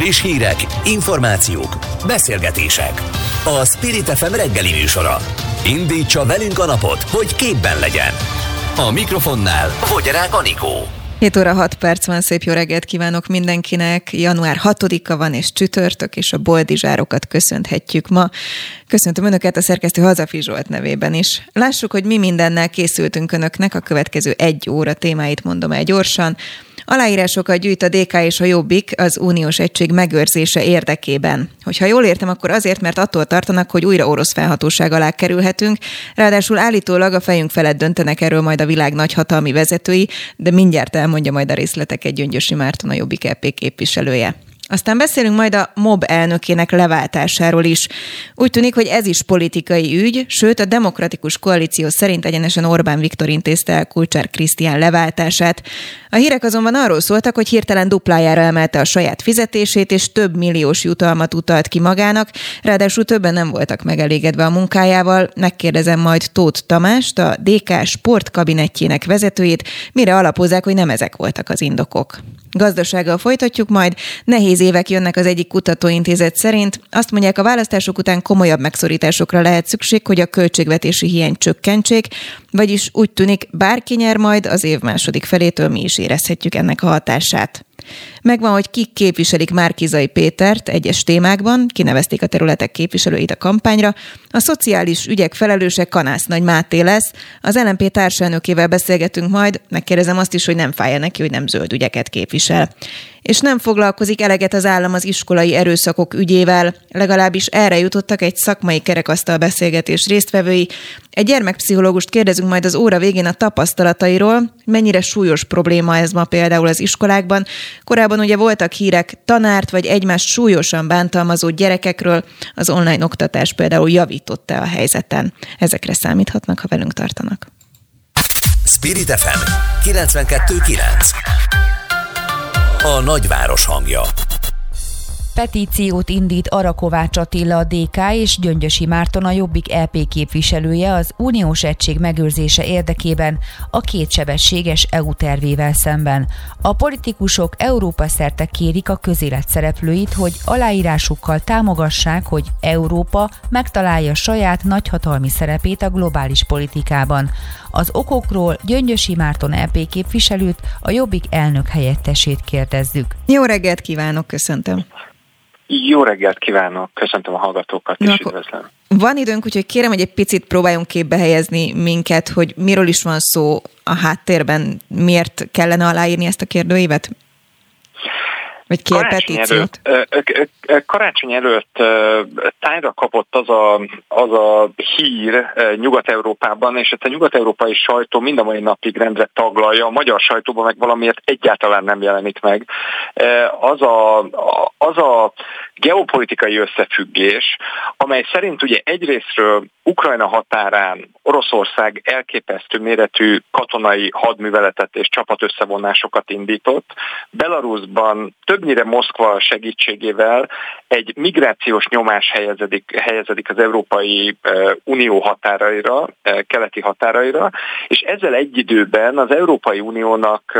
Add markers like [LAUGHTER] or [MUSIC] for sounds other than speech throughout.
Friss hírek, információk, beszélgetések. A Spirit FM reggeli műsora. Indítsa velünk a napot, hogy képben legyen. A mikrofonnál Fogyarák Anikó. 7 óra 6 perc van, szép jó reggelt kívánok mindenkinek. Január 6-a van és csütörtök, és a boldizsárokat köszönhetjük ma. Köszöntöm Önöket a szerkesztő Hazafi Zsolt nevében is. Lássuk, hogy mi mindennel készültünk Önöknek, a következő egy óra témáit mondom el gyorsan. Aláírásokat gyűjt a DK és a Jobbik az uniós egység megőrzése érdekében. Hogyha jól értem, akkor azért, mert attól tartanak, hogy újra orosz felhatóság alá kerülhetünk, ráadásul állítólag a fejünk felett döntenek erről majd a világ nagyhatalmi vezetői, de mindjárt elmondja majd a részleteket Gyöngyösi Márton, a Jobbik EP képviselője. Aztán beszélünk majd a MOB elnökének leváltásáról is. Úgy tűnik, hogy ez is politikai ügy, sőt a demokratikus koalíció szerint egyenesen Orbán Viktor intézte el Kulcsár Krisztián leváltását. A hírek azonban arról szóltak, hogy hirtelen duplájára emelte a saját fizetését, és több milliós jutalmat utalt ki magának, ráadásul többen nem voltak megelégedve a munkájával. Megkérdezem majd Tóth Tamást, a DK sportkabinetjének vezetőjét, mire alapozzák, hogy nem ezek voltak az indokok. Gazdasággal folytatjuk majd. Nehéz évek jönnek az egyik kutatóintézet szerint. Azt mondják, a választások után komolyabb megszorításokra lehet szükség, hogy a költségvetési hiány csökkentsék, vagyis úgy tűnik, bárki nyer majd, az év második felétől mi is érezhetjük ennek a hatását. Megvan, hogy kik képviselik Márkizai Pétert egyes témákban, kinevezték a területek képviselőit a kampányra. A szociális ügyek felelőse Kanász Nagy Máté lesz. Az LNP társelnökével beszélgetünk majd, megkérdezem azt is, hogy nem fájja neki, hogy nem zöld ügyeket képvisel és nem foglalkozik eleget az állam az iskolai erőszakok ügyével. Legalábbis erre jutottak egy szakmai kerekasztal beszélgetés résztvevői. Egy gyermekpszichológust kérdezünk majd az óra végén a tapasztalatairól, mennyire súlyos probléma ez ma például az iskolákban. Korábban ugye voltak hírek tanárt vagy egymást súlyosan bántalmazó gyerekekről, az online oktatás például javította a helyzeten. Ezekre számíthatnak, ha velünk tartanak. Spirit FM 92.9 a nagyváros hangja. Petíciót indít Arakovács Attila a DK és Gyöngyösi Márton a Jobbik LP e képviselője az uniós egység megőrzése érdekében a kétsebességes EU tervével szemben. A politikusok Európa szerte kérik a közélet szereplőit, hogy aláírásukkal támogassák, hogy Európa megtalálja saját nagyhatalmi szerepét a globális politikában. Az okokról Gyöngyösi Márton LP e képviselőt, a Jobbik elnök helyettesét kérdezzük. Jó reggelt kívánok, köszöntöm! Jó reggelt kívánok, köszöntöm a hallgatókat, és üdvözlöm. Van időnk, úgyhogy kérem, hogy egy picit próbáljunk képbe helyezni minket, hogy miről is van szó a háttérben, miért kellene aláírni ezt a kérdőívet? Vagy kér karácsony petíciót? Előtt, karácsony előtt tájra kapott az a, az a hír Nyugat-Európában, és ezt a nyugat-európai sajtó mind a mai napig rendre taglalja, a magyar sajtóban meg valamiért egyáltalán nem jelenik meg. Az a, az a geopolitikai összefüggés, amely szerint ugye egyrésztről Ukrajna határán Oroszország elképesztő méretű katonai hadműveletet és csapatösszevonásokat indított. Belarusban többnyire Moszkva segítségével egy migrációs nyomás helyezedik, helyezedik az Európai Unió határaira, keleti határaira, és ezzel egy időben az Európai Uniónak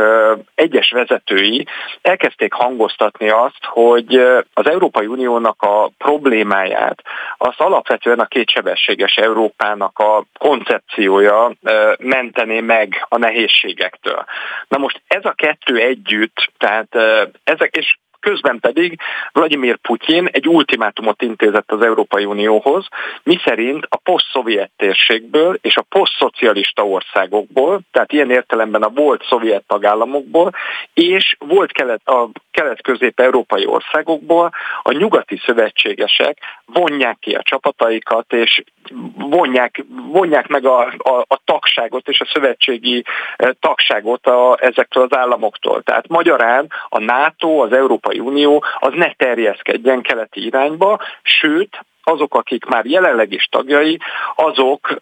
egyes vezetői elkezdték hangoztatni azt, hogy az Európai Uniónak a problémáját az alapvetően a kétsebességes Európának a koncepciója mentené meg a nehézségektől. Na most ez a kettő együtt, tehát ezek, és Közben pedig Vladimir Putyin egy ultimátumot intézett az Európai Unióhoz, miszerint a poszt-szovjet térségből és a poszt-szocialista országokból, tehát ilyen értelemben a volt szovjet tagállamokból, és volt kelet, a kelet-közép-európai országokból a nyugati szövetségesek vonják ki a csapataikat, és vonják, vonják meg a, a, a tagságot és a szövetségi eh, tagságot a, ezektől az államoktól. Tehát magyarán a NATO, az Európai Unió az ne terjeszkedjen keleti irányba, sőt, azok, akik már jelenleg is tagjai, azok,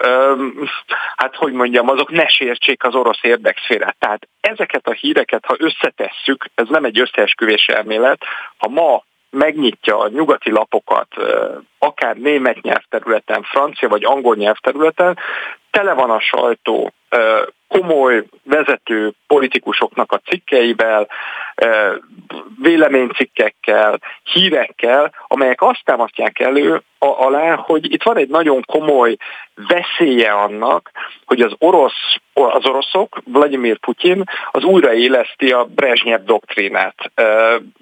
hát hogy mondjam, azok ne sértsék az orosz érdekszférát. Tehát ezeket a híreket, ha összetesszük, ez nem egy összeesküvés elmélet, ha ma megnyitja a nyugati lapokat, akár német nyelvterületen, francia vagy angol nyelvterületen, tele van a sajtó komoly vezető politikusoknak a cikkeivel, véleménycikkekkel, hírekkel, amelyek azt támasztják elő alá, hogy itt van egy nagyon komoly veszélye annak, hogy az orosz, az oroszok, Vladimir Putyin, az újraéleszti a Brezhnev doktrínát.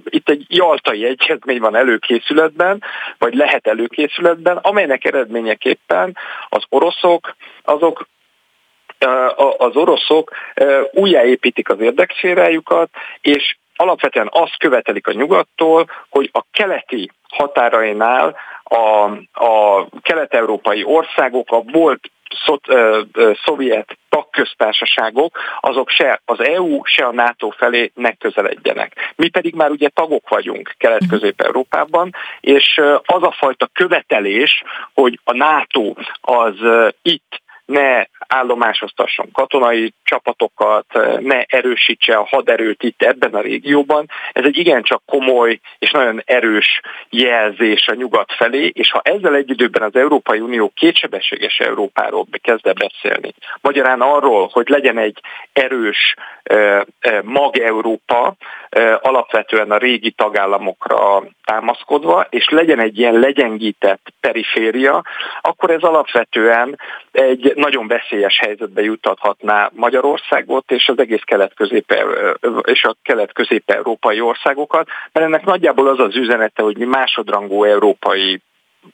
Itt egy jaltai egyezmény van előkészületben, vagy lehet előkészületben, amelynek eredményeképpen az oroszok, azok az oroszok újjáépítik az érdekszférájukat, és alapvetően azt követelik a nyugattól, hogy a keleti határainál a, a kelet-európai országok, a volt szovjet tagköztársaságok, azok se az EU, se a NATO felé ne közeledjenek. Mi pedig már ugye tagok vagyunk Kelet-Közép-Európában, és az a fajta követelés, hogy a NATO az itt ne állomásoztasson katonai csapatokat, ne erősítse a haderőt itt ebben a régióban. Ez egy igencsak komoly és nagyon erős jelzés a nyugat felé, és ha ezzel egy időben az Európai Unió kétsebességes Európáról kezd beszélni, magyarán arról, hogy legyen egy erős mag-Európa, alapvetően a régi tagállamokra támaszkodva, és legyen egy ilyen legyengített periféria, akkor ez alapvetően egy nagyon veszélyes helyzetbe juttathatná Magyarországot és az egész kelet-közép és a kelet-közép-európai országokat, mert ennek nagyjából az az üzenete, hogy mi másodrangú európai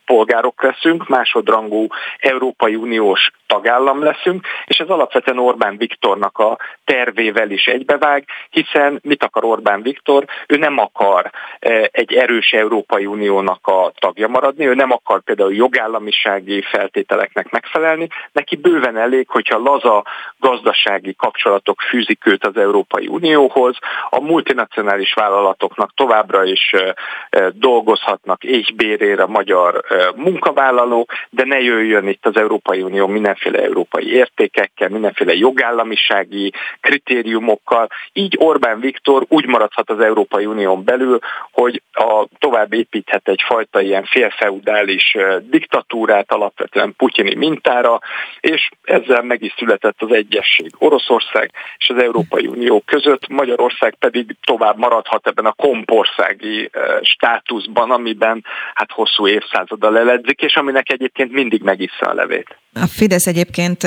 polgárok leszünk, másodrangú Európai Uniós tagállam leszünk, és ez alapvetően Orbán Viktornak a tervével is egybevág, hiszen mit akar Orbán Viktor? Ő nem akar e, egy erős Európai Uniónak a tagja maradni, ő nem akar például jogállamisági feltételeknek megfelelni, neki bőven elég, hogyha laza gazdasági kapcsolatok fűzik őt az Európai Unióhoz, a multinacionális vállalatoknak továbbra is e, e, dolgozhatnak éhbérére magyar munkavállaló, de ne jöjjön itt az Európai Unió mindenféle európai értékekkel, mindenféle jogállamisági kritériumokkal. Így Orbán Viktor úgy maradhat az Európai Unión belül, hogy a, tovább építhet egyfajta ilyen félfeudális diktatúrát alapvetően putyini mintára, és ezzel meg is született az egyesség Oroszország és az Európai Unió között, Magyarország pedig tovább maradhat ebben a kompországi státuszban, amiben hát hosszú évszázad oda leledzik, és aminek egyébként mindig megissza a levét. A Fidesz egyébként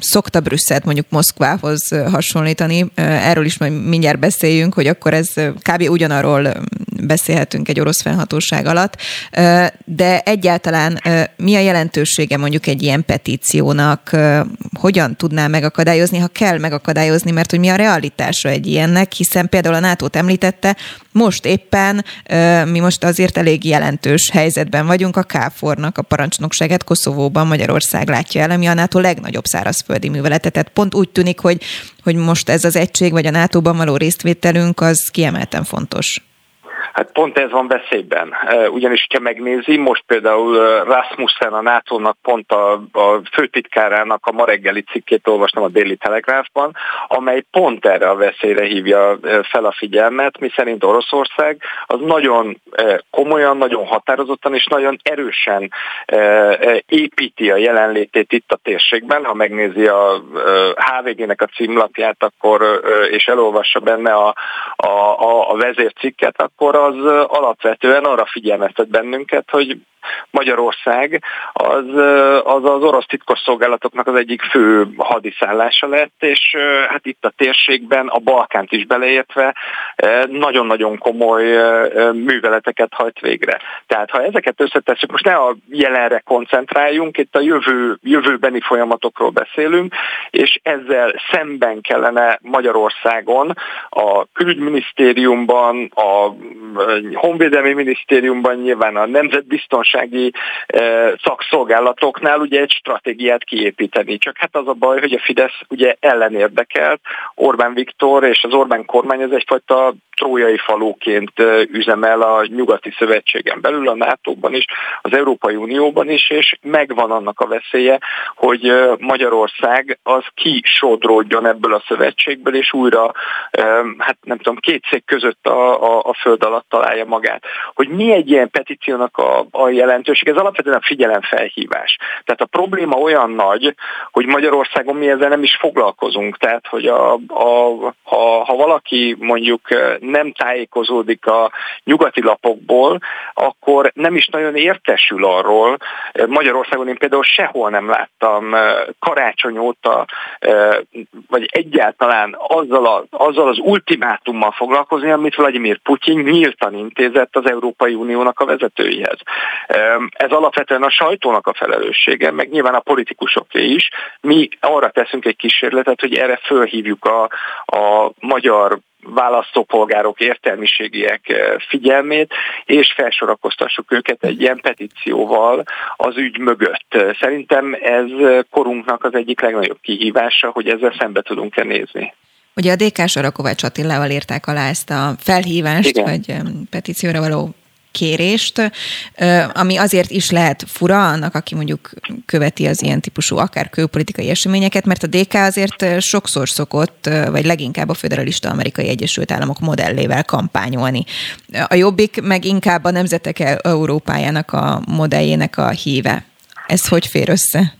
szokta Brüsszelt mondjuk Moszkvához hasonlítani, erről is majd mindjárt beszéljünk, hogy akkor ez kb. ugyanarról beszélhetünk egy orosz fennhatóság alatt, de egyáltalán mi a jelentősége mondjuk egy ilyen petíciónak, hogyan tudná megakadályozni, ha kell megakadályozni, mert hogy mi a realitása egy ilyennek, hiszen például a NATO-t említette, most éppen mi most azért elég jelentős helyzetben vagyunk, a KFOR-nak a parancsnokságát Koszovóban Magyarország látja el, ami a NATO legnagyobb szárazföldi művelete. Tehát pont úgy tűnik, hogy, hogy most ez az egység, vagy a NATO-ban való résztvételünk, az kiemelten fontos. Hát pont ez van veszélyben. Ugyanis, ha megnézi, most például Rasmussen a NATO-nak pont a, a főtitkárának a ma reggeli cikkét olvastam a Déli Telegráfban, amely pont erre a veszélyre hívja fel a figyelmet, miszerint Oroszország az nagyon komolyan, nagyon határozottan és nagyon erősen építi a jelenlétét itt a térségben. Ha megnézi a HVG-nek a címlapját, akkor és elolvassa benne a, a, a, vezércikket, akkor a az alapvetően arra figyelmeztet bennünket, hogy Magyarország az, az az orosz titkosszolgálatoknak az egyik fő hadiszállása lett, és hát itt a térségben, a Balkánt is beleértve nagyon-nagyon komoly műveleteket hajt végre. Tehát ha ezeket összetesszük, most ne a jelenre koncentráljunk, itt a jövő, jövőbeni folyamatokról beszélünk, és ezzel szemben kellene Magyarországon a külügyminisztériumban, a honvédelmi minisztériumban, nyilván a nemzetbiztonság biztonsági szakszolgálatoknál ugye egy stratégiát kiépíteni. Csak hát az a baj, hogy a Fidesz ugye ellenérdekelt, Orbán Viktor és az Orbán kormány ez egyfajta trójai falóként üzemel a nyugati szövetségen belül, a NATO-ban is, az Európai Unióban is, és megvan annak a veszélye, hogy Magyarország az kisodródjon ebből a szövetségből, és újra, hát nem tudom, két szék között a, a, a föld alatt találja magát. Hogy mi egy ilyen petíciónak a, a jelentőség, ez alapvetően a figyelemfelhívás. Tehát a probléma olyan nagy, hogy Magyarországon mi ezzel nem is foglalkozunk. Tehát, hogy a, a, ha, ha valaki mondjuk nem tájékozódik a nyugati lapokból, akkor nem is nagyon értesül arról. Magyarországon én például sehol nem láttam karácsony óta, vagy egyáltalán azzal, a, azzal az ultimátummal foglalkozni, amit Vladimir Putyin nyíltan intézett az Európai Uniónak a vezetőihez. Ez alapvetően a sajtónak a felelőssége, meg nyilván a politikusoké is. Mi arra teszünk egy kísérletet, hogy erre fölhívjuk a, a magyar választópolgárok értelmiségiek figyelmét, és felsorakoztassuk őket egy ilyen petícióval az ügy mögött. Szerintem ez korunknak az egyik legnagyobb kihívása, hogy ezzel szembe tudunk-e nézni. Ugye a DK Sarakovács Attilával írták alá ezt a felhívást, Igen. vagy petícióra való kérést, ami azért is lehet fura annak, aki mondjuk követi az ilyen típusú akár külpolitikai eseményeket, mert a DK azért sokszor szokott, vagy leginkább a Föderalista Amerikai Egyesült Államok modellével kampányolni. A Jobbik meg inkább a Nemzetek Európájának a modelljének a híve. Ez hogy fér össze?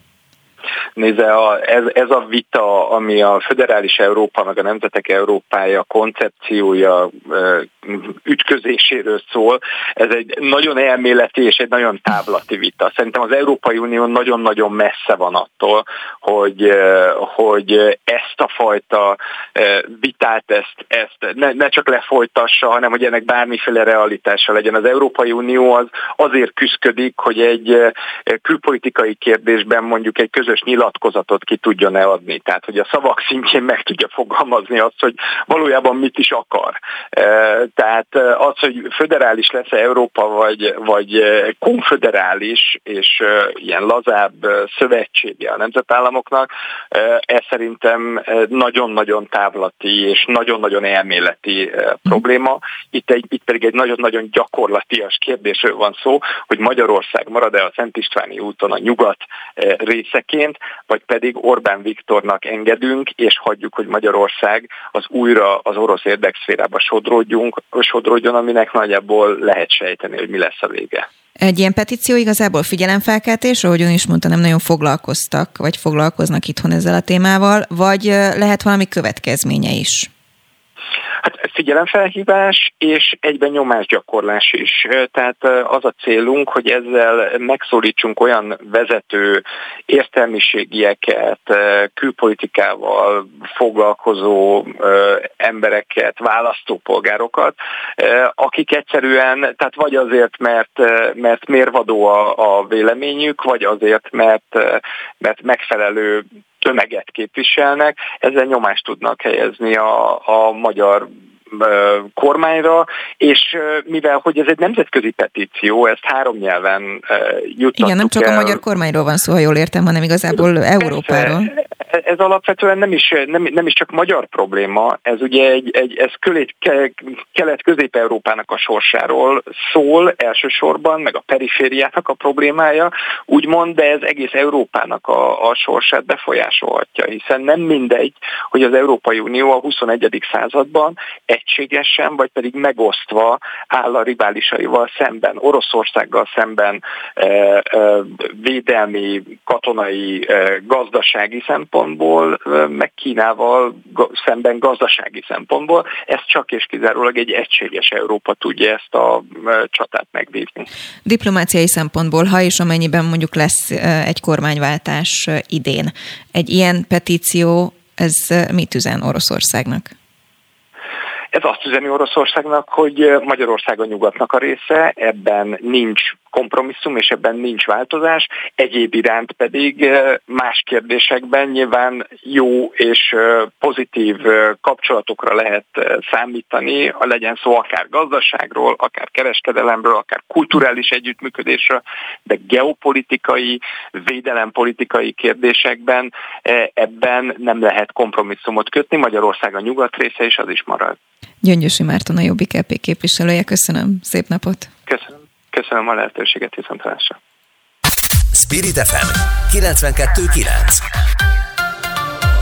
Nézze, a, ez, ez a vita, ami a föderális Európa, meg a nemzetek Európája koncepciója ütközéséről szól, ez egy nagyon elméleti és egy nagyon távlati vita. Szerintem az Európai Unió nagyon-nagyon messze van attól, hogy, hogy ezt a fajta vitát, ezt, ezt ne, ne csak lefolytassa, hanem hogy ennek bármiféle realitása legyen. Az Európai Unió az azért küzdik, hogy egy külpolitikai kérdésben mondjuk egy közös nyilatkozatot ki tudjon-e adni. Tehát, hogy a szavak szintjén meg tudja fogalmazni azt, hogy valójában mit is akar. Tehát az, hogy föderális lesz-e Európa, vagy, vagy konföderális és ilyen lazább szövetsége a nemzetállamoknak, ez szerintem nagyon-nagyon távlati és nagyon-nagyon elméleti probléma. Itt, egy, itt pedig egy nagyon-nagyon gyakorlatias kérdésről van szó, hogy Magyarország marad-e a Szent Istváni úton a nyugat részeként, vagy pedig Orbán Viktornak engedünk, és hagyjuk, hogy Magyarország az újra az orosz érdekszférába sodródjunk, sodródjon, aminek nagyjából lehet sejteni, hogy mi lesz a vége. Egy ilyen petíció igazából figyelemfelkeltés, ahogy ön is mondta, nem nagyon foglalkoztak, vagy foglalkoznak itthon ezzel a témával, vagy lehet valami következménye is? Hát figyelemfelhívás és egyben nyomásgyakorlás is. Tehát az a célunk, hogy ezzel megszólítsunk olyan vezető értelmiségieket, külpolitikával foglalkozó embereket, választópolgárokat, akik egyszerűen, tehát vagy azért, mert, mert mérvadó a, a véleményük, vagy azért, mert, mert megfelelő tömeget képviselnek, ezzel nyomást tudnak helyezni a, a magyar kormányra, és mivel hogy ez egy nemzetközi petíció, ezt három nyelven juttattuk Igen, nem csak el. a magyar kormányról van szó, ha jól értem, hanem igazából Persze, Európáról. Ez alapvetően nem is, nem, nem is csak magyar probléma, ez ugye egy, egy ez kelet-közép-európának a sorsáról szól elsősorban, meg a perifériának a problémája, úgymond, de ez egész Európának a, a sorsát befolyásolhatja, hiszen nem mindegy, hogy az Európai Unió a 21. században egységesen, vagy pedig megosztva áll a riválisaival szemben, Oroszországgal szemben e, e, védelmi, katonai, e, gazdasági szempontból, meg Kínával szemben gazdasági szempontból. Ez csak és kizárólag egy egységes Európa tudja ezt a csatát megvívni. Diplomáciai szempontból, ha és amennyiben mondjuk lesz egy kormányváltás idén, egy ilyen petíció, ez mit üzen Oroszországnak? Ez azt üzeni Oroszországnak, hogy Magyarország a nyugatnak a része, ebben nincs kompromisszum, és ebben nincs változás. Egyéb iránt pedig más kérdésekben nyilván jó és pozitív kapcsolatokra lehet számítani, legyen szó akár gazdaságról, akár kereskedelemről, akár kulturális együttműködésről, de geopolitikai, védelempolitikai kérdésekben ebben nem lehet kompromisszumot kötni. Magyarország a nyugat része, és az is marad. Gyöngyösi Márton a Jobbik EP képviselője. Köszönöm. Szép napot. Köszönöm. Köszönöm a lehetőséget, viszontlátásra. Spirit FM 92.9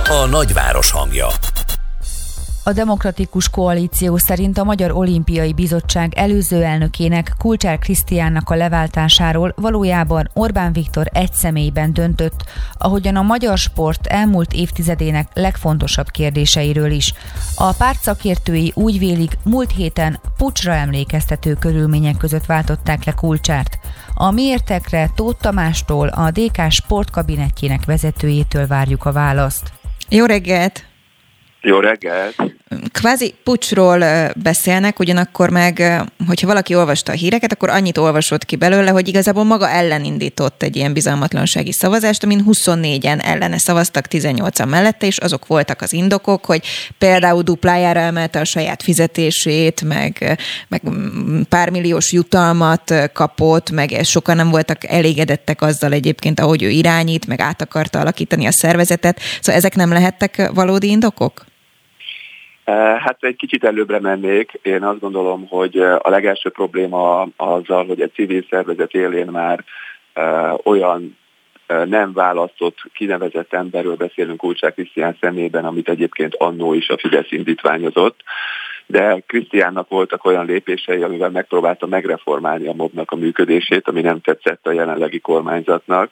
A nagyváros hangja A Demokratikus Koalíció szerint a Magyar Olimpiai Bizottság előző elnökének Kulcsár Krisztiánnak a leváltásáról valójában Orbán Viktor egy személyben döntött, ahogyan a magyar sport elmúlt évtizedének legfontosabb kérdéseiről is. A párt szakértői úgy vélik, múlt héten pucsra emlékeztető körülmények között váltották le Kulcsárt. A miértekre Tóth Tamástól, a DK sportkabinetjének vezetőjétől várjuk a választ. Jó reggelt! Jó reggelt! Kvázi pucsról beszélnek, ugyanakkor meg, hogyha valaki olvasta a híreket, akkor annyit olvasott ki belőle, hogy igazából maga ellen indított egy ilyen bizalmatlansági szavazást, amin 24-en ellene szavaztak, 18-an mellette, és azok voltak az indokok, hogy például duplájára emelte a saját fizetését, meg, meg pár milliós jutalmat kapott, meg sokan nem voltak elégedettek azzal egyébként, ahogy ő irányít, meg át akarta alakítani a szervezetet. Szóval ezek nem lehettek valódi indokok? Eh, hát egy kicsit előbbre mennék. Én azt gondolom, hogy eh, a legelső probléma azzal, hogy egy civil szervezet élén már eh, olyan nem választott, kinevezett emberről beszélünk Kulcsák Krisztián szemében, amit egyébként annó is a Fidesz indítványozott. De Krisztiánnak voltak olyan lépései, amivel megpróbálta megreformálni a mobnak a működését, ami nem tetszett a jelenlegi kormányzatnak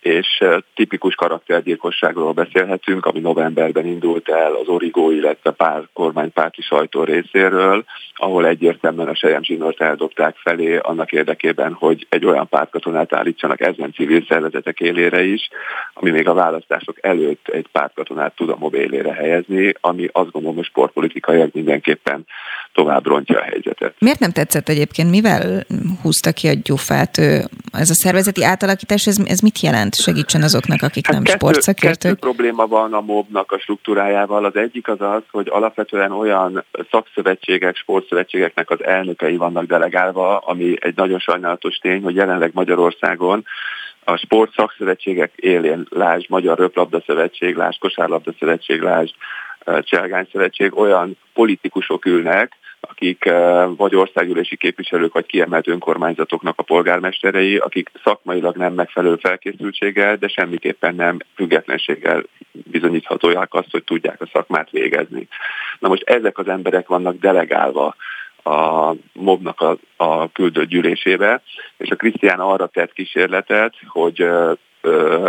és tipikus karaktergyilkosságról beszélhetünk, ami novemberben indult el az Origó, illetve pár kormánypárti sajtó részéről, ahol egyértelműen a Sejem Zsinort eldobták felé annak érdekében, hogy egy olyan pártkatonát állítsanak ezen civil szervezetek élére is, ami még a választások előtt egy pártkatonát tud a MOB élére helyezni, ami azt gondolom, hogy sportpolitikailag mindenképpen tovább rontja a helyzetet. Miért nem tetszett egyébként? Mivel húzta ki a gyufát? Ez a szervezeti átalakítás, ez, ez mit jelent? Segítsen azoknak, akik hát nem kettő, sportszakértők. Kettő probléma van a MOB-nak a struktúrájával. Az egyik az az, hogy alapvetően olyan szakszövetségek, sportszövetségeknek az elnökei vannak delegálva, ami egy nagyon sajnálatos tény, hogy jelenleg Magyarországon a sport szakszövetségek élén, lásd Magyar Röplabda Szövetség, lásd Kosárlabda Szövetség, lásd Cselgány Szövetség, olyan politikusok ülnek, akik eh, vagy országgyűlési képviselők, vagy kiemelt önkormányzatoknak a polgármesterei, akik szakmailag nem megfelelő felkészültséggel, de semmiképpen nem függetlenséggel bizonyíthatóják azt, hogy tudják a szakmát végezni. Na most ezek az emberek vannak delegálva a mobnak a, a küldött gyűlésébe, és a Krisztián arra tett kísérletet, hogy eh,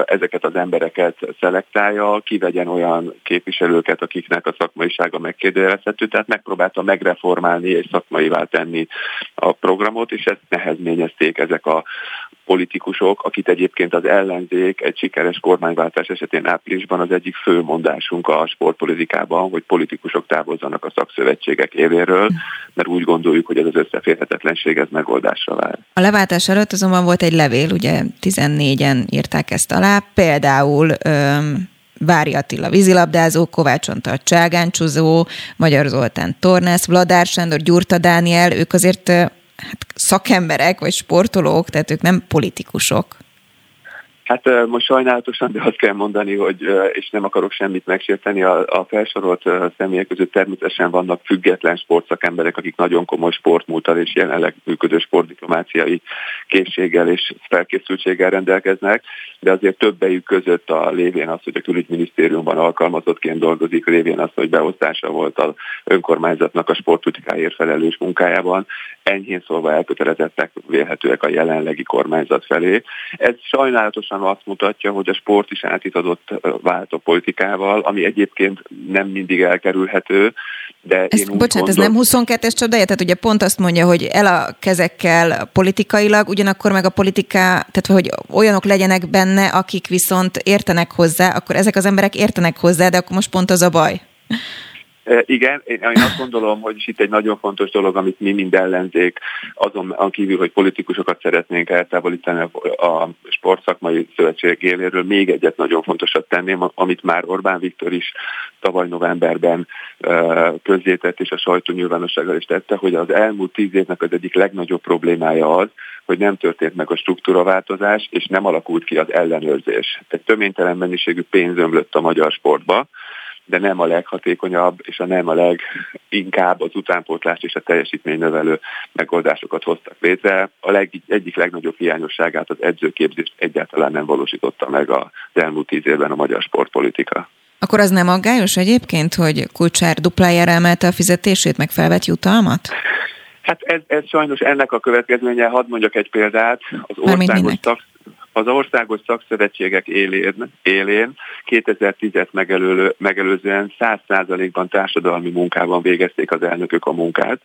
ezeket az embereket szelektálja, kivegyen olyan képviselőket, akiknek a szakmaisága megkérdőjelezhető, tehát megpróbálta megreformálni és szakmaivá tenni a programot, és ezt nehezményezték ezek a politikusok, akit egyébként az ellenzék egy sikeres kormányváltás esetén áprilisban az egyik fő mondásunk a sportpolitikában, hogy politikusok távozzanak a szakszövetségek évéről, mert úgy gondoljuk, hogy ez az összeférhetetlenség ez megoldásra vár. A leváltás előtt azonban volt egy levél, ugye 14-en írták ezt alá, például öm, Vári Attila vízilabdázó, Kovács Antal cságáncsúzó, Magyar Zoltán tornász, Vladár Sándor, Gyurta Dániel, ők azért hát szakemberek vagy sportolók, tehát ők nem politikusok. Hát most sajnálatosan, de azt kell mondani, hogy, és nem akarok semmit megsérteni, a, a felsorolt személyek között természetesen vannak független sportszakemberek, akik nagyon komoly sportmúltal és jelenleg működő sportdiplomáciai készséggel és felkészültséggel rendelkeznek, de azért többejük között a lévén az, hogy a külügyminisztériumban alkalmazottként dolgozik, lévén az, hogy beosztása volt az önkormányzatnak a sportpolitikáért felelős munkájában, enyhén szólva elkötelezettek vélhetőek a jelenlegi kormányzat felé. Ez sajnálatosan azt mutatja, hogy a sport is átitazott vált a politikával, ami egyébként nem mindig elkerülhető, de ez, én bocsánat, gondol... ez nem 22-es csapdája? Tehát ugye pont azt mondja, hogy el a kezekkel politikailag, ugyanakkor meg a politika, tehát hogy olyanok legyenek benne, akik viszont értenek hozzá, akkor ezek az emberek értenek hozzá, de akkor most pont az a baj. Igen, én azt gondolom, hogy itt egy nagyon fontos dolog, amit mi mind ellenzék, azon kívül, hogy politikusokat szeretnénk eltávolítani a sportszakmai szövetség éléről, még egyet nagyon fontosat tenném, amit már Orbán Viktor is tavaly novemberben közzétett, és a sajtó nyilvánossággal is tette, hogy az elmúlt tíz évnek az egyik legnagyobb problémája az, hogy nem történt meg a struktúraváltozás, és nem alakult ki az ellenőrzés. Egy töménytelen mennyiségű pénz ömlött a magyar sportba, de nem a leghatékonyabb, és a nem a leginkább az utánpótlást és a teljesítmény növelő megoldásokat hoztak létre. A leg, egyik legnagyobb hiányosságát az edzőképzést egyáltalán nem valósította meg az elmúlt tíz évben a magyar sportpolitika. Akkor az nem aggályos egyébként, hogy Kulcsár duplájára emelte a fizetését, meg felvett jutalmat? Hát ez, ez sajnos ennek a következménye, hadd mondjak egy példát, az országos, szak, az országos szakszövetségek élén, élén 2010-et megelő, megelőzően 100%-ban társadalmi munkában végezték az elnökök a munkát.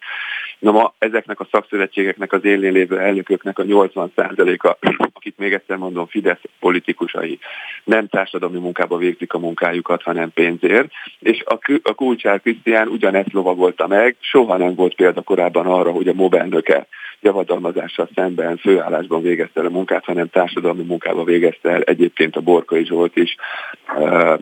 Na ma ezeknek a szakszövetségeknek az élén lévő elnököknek a 80%-a, [CLEARS THROAT] akit még egyszer mondom, Fidesz politikusai, nem társadalmi munkába végzik a munkájukat, hanem pénzért. És a, a Kulcsár Krisztián ugyanezt lovagolta meg, soha nem volt példa korábban arra, hogy a MOB elnöke javadalmazással szemben főállásban végezte el a munkát, hanem társadalmi munkába végezte el egyébként a Borkai Zsolt is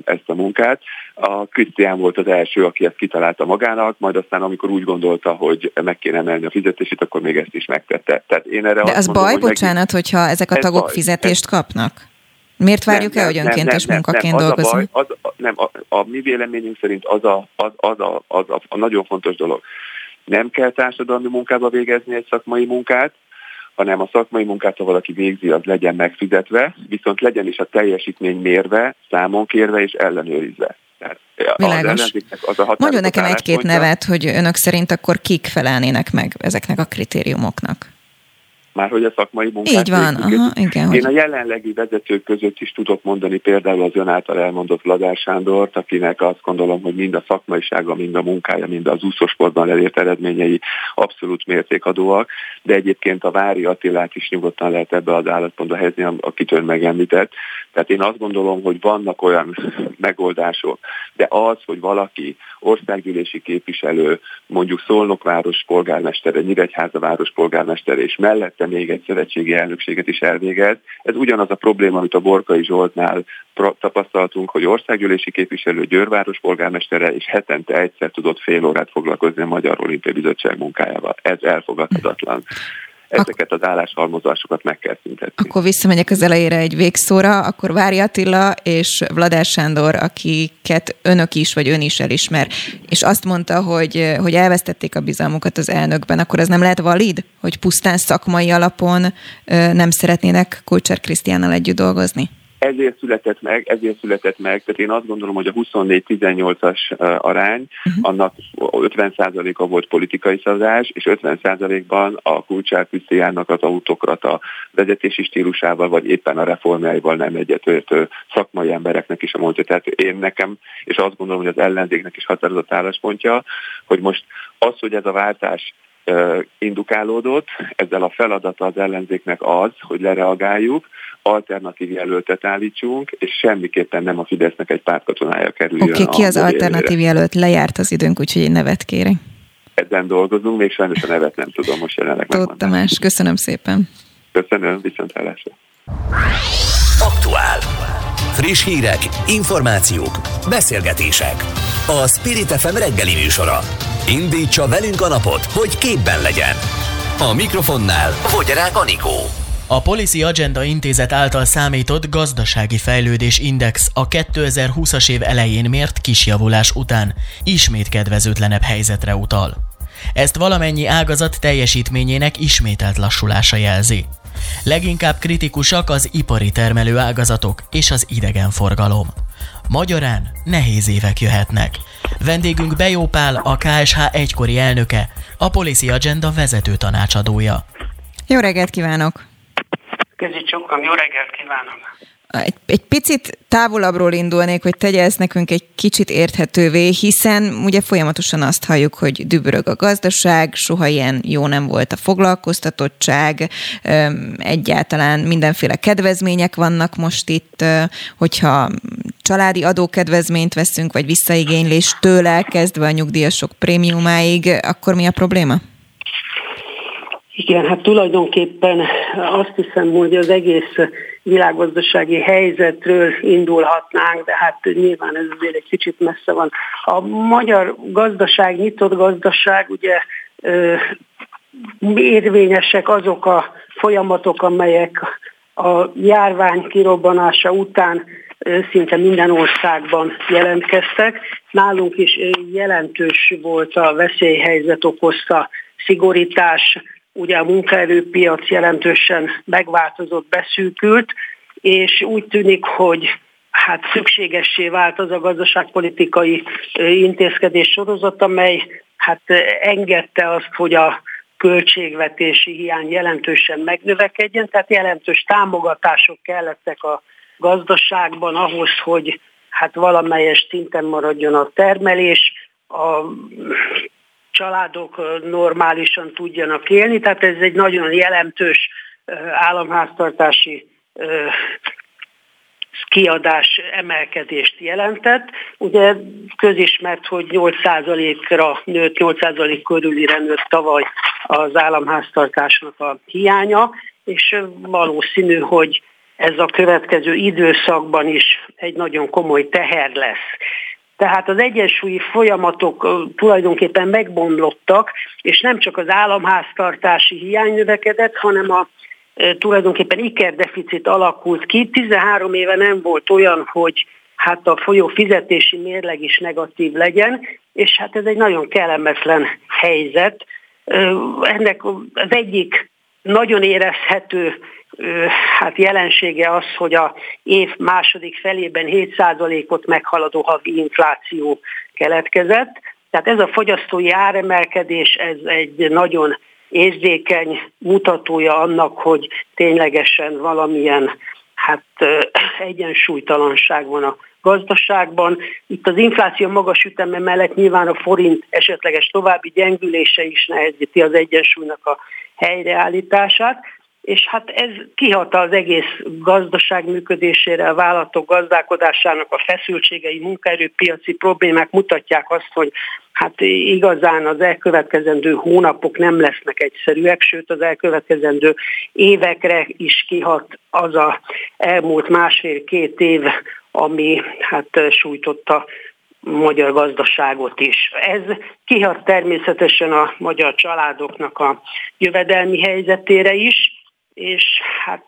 ezt a munkát. A Krisztián volt az első, aki ezt kitalálta magának, majd aztán amikor úgy gondolta, hogy meg kéne emelni a fizetését, akkor még ezt is megtette. Tehát én erre De az mondom, baj, hogy bocsánat, meg... hogyha ezek a tagok baj, fizetést ez... kapnak? Miért várjuk nem, el, hogy önkéntes nem, nem, munkaként nem, dolgozni? Az a, baj, az, nem, a, a mi véleményünk szerint az a, az, az, a, az a, a nagyon fontos dolog. Nem kell társadalmi munkába végezni egy szakmai munkát, hanem a szakmai munkát, ha valaki végzi, az legyen megfizetve, viszont legyen is a teljesítmény mérve, számon kérve és ellenőrizve. Világos. Az a Mondjon nekem egy-két nevet, hogy önök szerint akkor kik felelnének meg ezeknek a kritériumoknak már hogy a szakmai munkát Így van, aha, igen. Én a jelenlegi vezetők között is tudok mondani például az ön által elmondott Ladár Sándort, akinek azt gondolom, hogy mind a szakmaisága, mind a munkája, mind az úszósportban elért eredményei abszolút mértékadóak, de egyébként a Vári Attilát is nyugodtan lehet ebbe az állapotba helyezni, akit ön megemlített. Tehát én azt gondolom, hogy vannak olyan megoldások, de az, hogy valaki országgyűlési képviselő, mondjuk Szolnok város polgármestere, Nyíregyháza város polgármestere, és mellette még egy szövetségi elnökséget is elvégez. Ez ugyanaz a probléma, amit a Borkai Zsoltnál tapasztaltunk, hogy országgyűlési képviselő Győrváros polgármestere, és hetente egyszer tudott fél órát foglalkozni a Magyar Olimpiai Bizottság munkájával. Ez elfogadhatatlan ezeket az álláshalmozásokat meg kell szüntetni. Akkor visszamegyek az elejére egy végszóra, akkor Vári Attila és Vladár Sándor, akiket önök is, vagy ön is elismer, és azt mondta, hogy, hogy elvesztették a bizalmukat az elnökben, akkor ez nem lehet valid, hogy pusztán szakmai alapon nem szeretnének Kulcsár Krisztiánnal együtt dolgozni? Ezért született meg, ezért született meg, tehát én azt gondolom, hogy a 24-18-as arány, uh-huh. annak 50%-a volt politikai szavazás, és 50%-ban a Kulcsár Krisztiánnak az autokrata vezetési stílusával, vagy éppen a reformjaival nem egyetértő szakmai embereknek is a mondja. Tehát én nekem, és azt gondolom, hogy az ellenzéknek is határozott álláspontja, hogy most az, hogy ez a váltás indukálódott, ezzel a feladata az ellenzéknek az, hogy lereagáljuk, alternatív jelöltet állítsunk, és semmiképpen nem a Fidesznek egy pártkatonája kerüljön. Oké, okay, ki az alternatív jelölt? Lejárt az időnk, úgyhogy egy nevet kérek. Ezen dolgozunk, még sajnos a nevet nem tudom most jelenleg Tóth Tamás, köszönöm szépen. Köszönöm, viszontlátásra. Aktuál. Friss hírek, információk, beszélgetések. A Spirit FM reggeli műsora. Indítsa velünk a napot, hogy képben legyen. A mikrofonnál Fogyarák Anikó. A Policy Agenda intézet által számított gazdasági fejlődés index a 2020-as év elején mért kisjavulás után ismét kedvezőtlenebb helyzetre utal. Ezt valamennyi ágazat teljesítményének ismételt lassulása jelzi. Leginkább kritikusak az ipari termelő ágazatok és az idegenforgalom. Magyarán nehéz évek jöhetnek. Vendégünk Bejó Pál, a KSH egykori elnöke, a Policy Agenda vezető tanácsadója. Jó reggelt kívánok! Csukam, jó reggelt kívánok! Egy, egy picit távolabbról indulnék, hogy tegye ezt nekünk egy kicsit érthetővé, hiszen ugye folyamatosan azt halljuk, hogy dübörög a gazdaság, soha ilyen jó nem volt a foglalkoztatottság, egyáltalán mindenféle kedvezmények vannak most itt, hogyha családi adókedvezményt veszünk, vagy visszaigénylés tőle kezdve a nyugdíjasok prémiumáig, akkor mi a probléma? Igen, hát tulajdonképpen azt hiszem, hogy az egész világgazdasági helyzetről indulhatnánk, de hát nyilván ez azért egy kicsit messze van. A magyar gazdaság, nyitott gazdaság, ugye érvényesek azok a folyamatok, amelyek a járvány kirobbanása után szinte minden országban jelentkeztek. Nálunk is jelentős volt a veszélyhelyzet okozta szigorítás, ugye a munkaerőpiac jelentősen megváltozott, beszűkült, és úgy tűnik, hogy hát szükségessé vált az a gazdaságpolitikai intézkedés sorozat, amely hát engedte azt, hogy a költségvetési hiány jelentősen megnövekedjen, tehát jelentős támogatások kellettek a gazdaságban ahhoz, hogy hát valamelyes szinten maradjon a termelés, a családok normálisan tudjanak élni, tehát ez egy nagyon jelentős államháztartási kiadás emelkedést jelentett. Ugye közismert, hogy 8%-ra nőtt, 8% körülire nőtt tavaly az államháztartásnak a hiánya, és valószínű, hogy ez a következő időszakban is egy nagyon komoly teher lesz. Tehát az egyensúlyi folyamatok tulajdonképpen megbomlottak, és nem csak az államháztartási hiány növekedett, hanem a tulajdonképpen ikerdeficit alakult ki. 13 éve nem volt olyan, hogy hát a folyó fizetési mérleg is negatív legyen, és hát ez egy nagyon kellemetlen helyzet. Ennek az egyik nagyon érezhető hát jelensége az, hogy a év második felében 7%-ot meghaladó havi infláció keletkezett. Tehát ez a fogyasztói áremelkedés, ez egy nagyon érzékeny mutatója annak, hogy ténylegesen valamilyen hát egyensúlytalanság van a gazdaságban. Itt az infláció magas üteme mellett nyilván a forint esetleges további gyengülése is nehezíti az egyensúlynak a helyreállítását, és hát ez kihat az egész gazdaság működésére, a vállalatok gazdálkodásának a feszültségei, munkaerőpiaci problémák mutatják azt, hogy hát igazán az elkövetkezendő hónapok nem lesznek egyszerűek, sőt az elkövetkezendő évekre is kihat az a elmúlt másfél-két év, ami hát sújtotta magyar gazdaságot is. Ez kihat természetesen a magyar családoknak a jövedelmi helyzetére is, és hát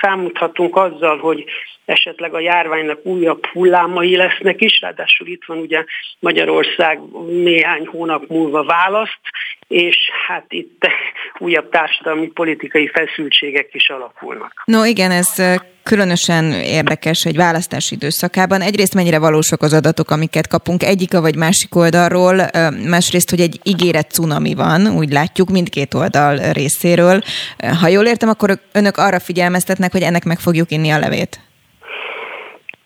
számíthatunk azzal, hogy esetleg a járványnak újabb hullámai lesznek is, ráadásul itt van ugye Magyarország néhány hónap múlva választ, és hát itt újabb társadalmi politikai feszültségek is alakulnak. No igen, ez különösen érdekes egy választási időszakában. Egyrészt mennyire valósak az adatok, amiket kapunk egyik vagy másik oldalról, másrészt, hogy egy ígéret cunami van, úgy látjuk mindkét oldal részéről. Ha jól értem, akkor önök arra figyelmeztetnek, hogy ennek meg fogjuk inni a levét.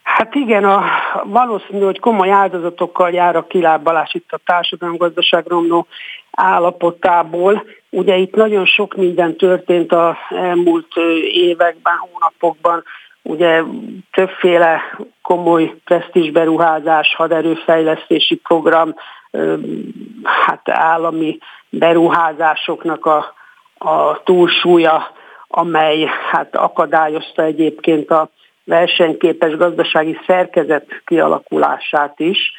Hát igen, a, valószínű, hogy komoly áldozatokkal jár a kilábalás itt a társadalom-gazdaság romló állapotából. Ugye itt nagyon sok minden történt az elmúlt években, hónapokban, ugye többféle komoly presztízsberuházás, haderőfejlesztési program, hát állami beruházásoknak a, a túlsúlya, amely hát akadályozta egyébként a versenyképes gazdasági szerkezet kialakulását is.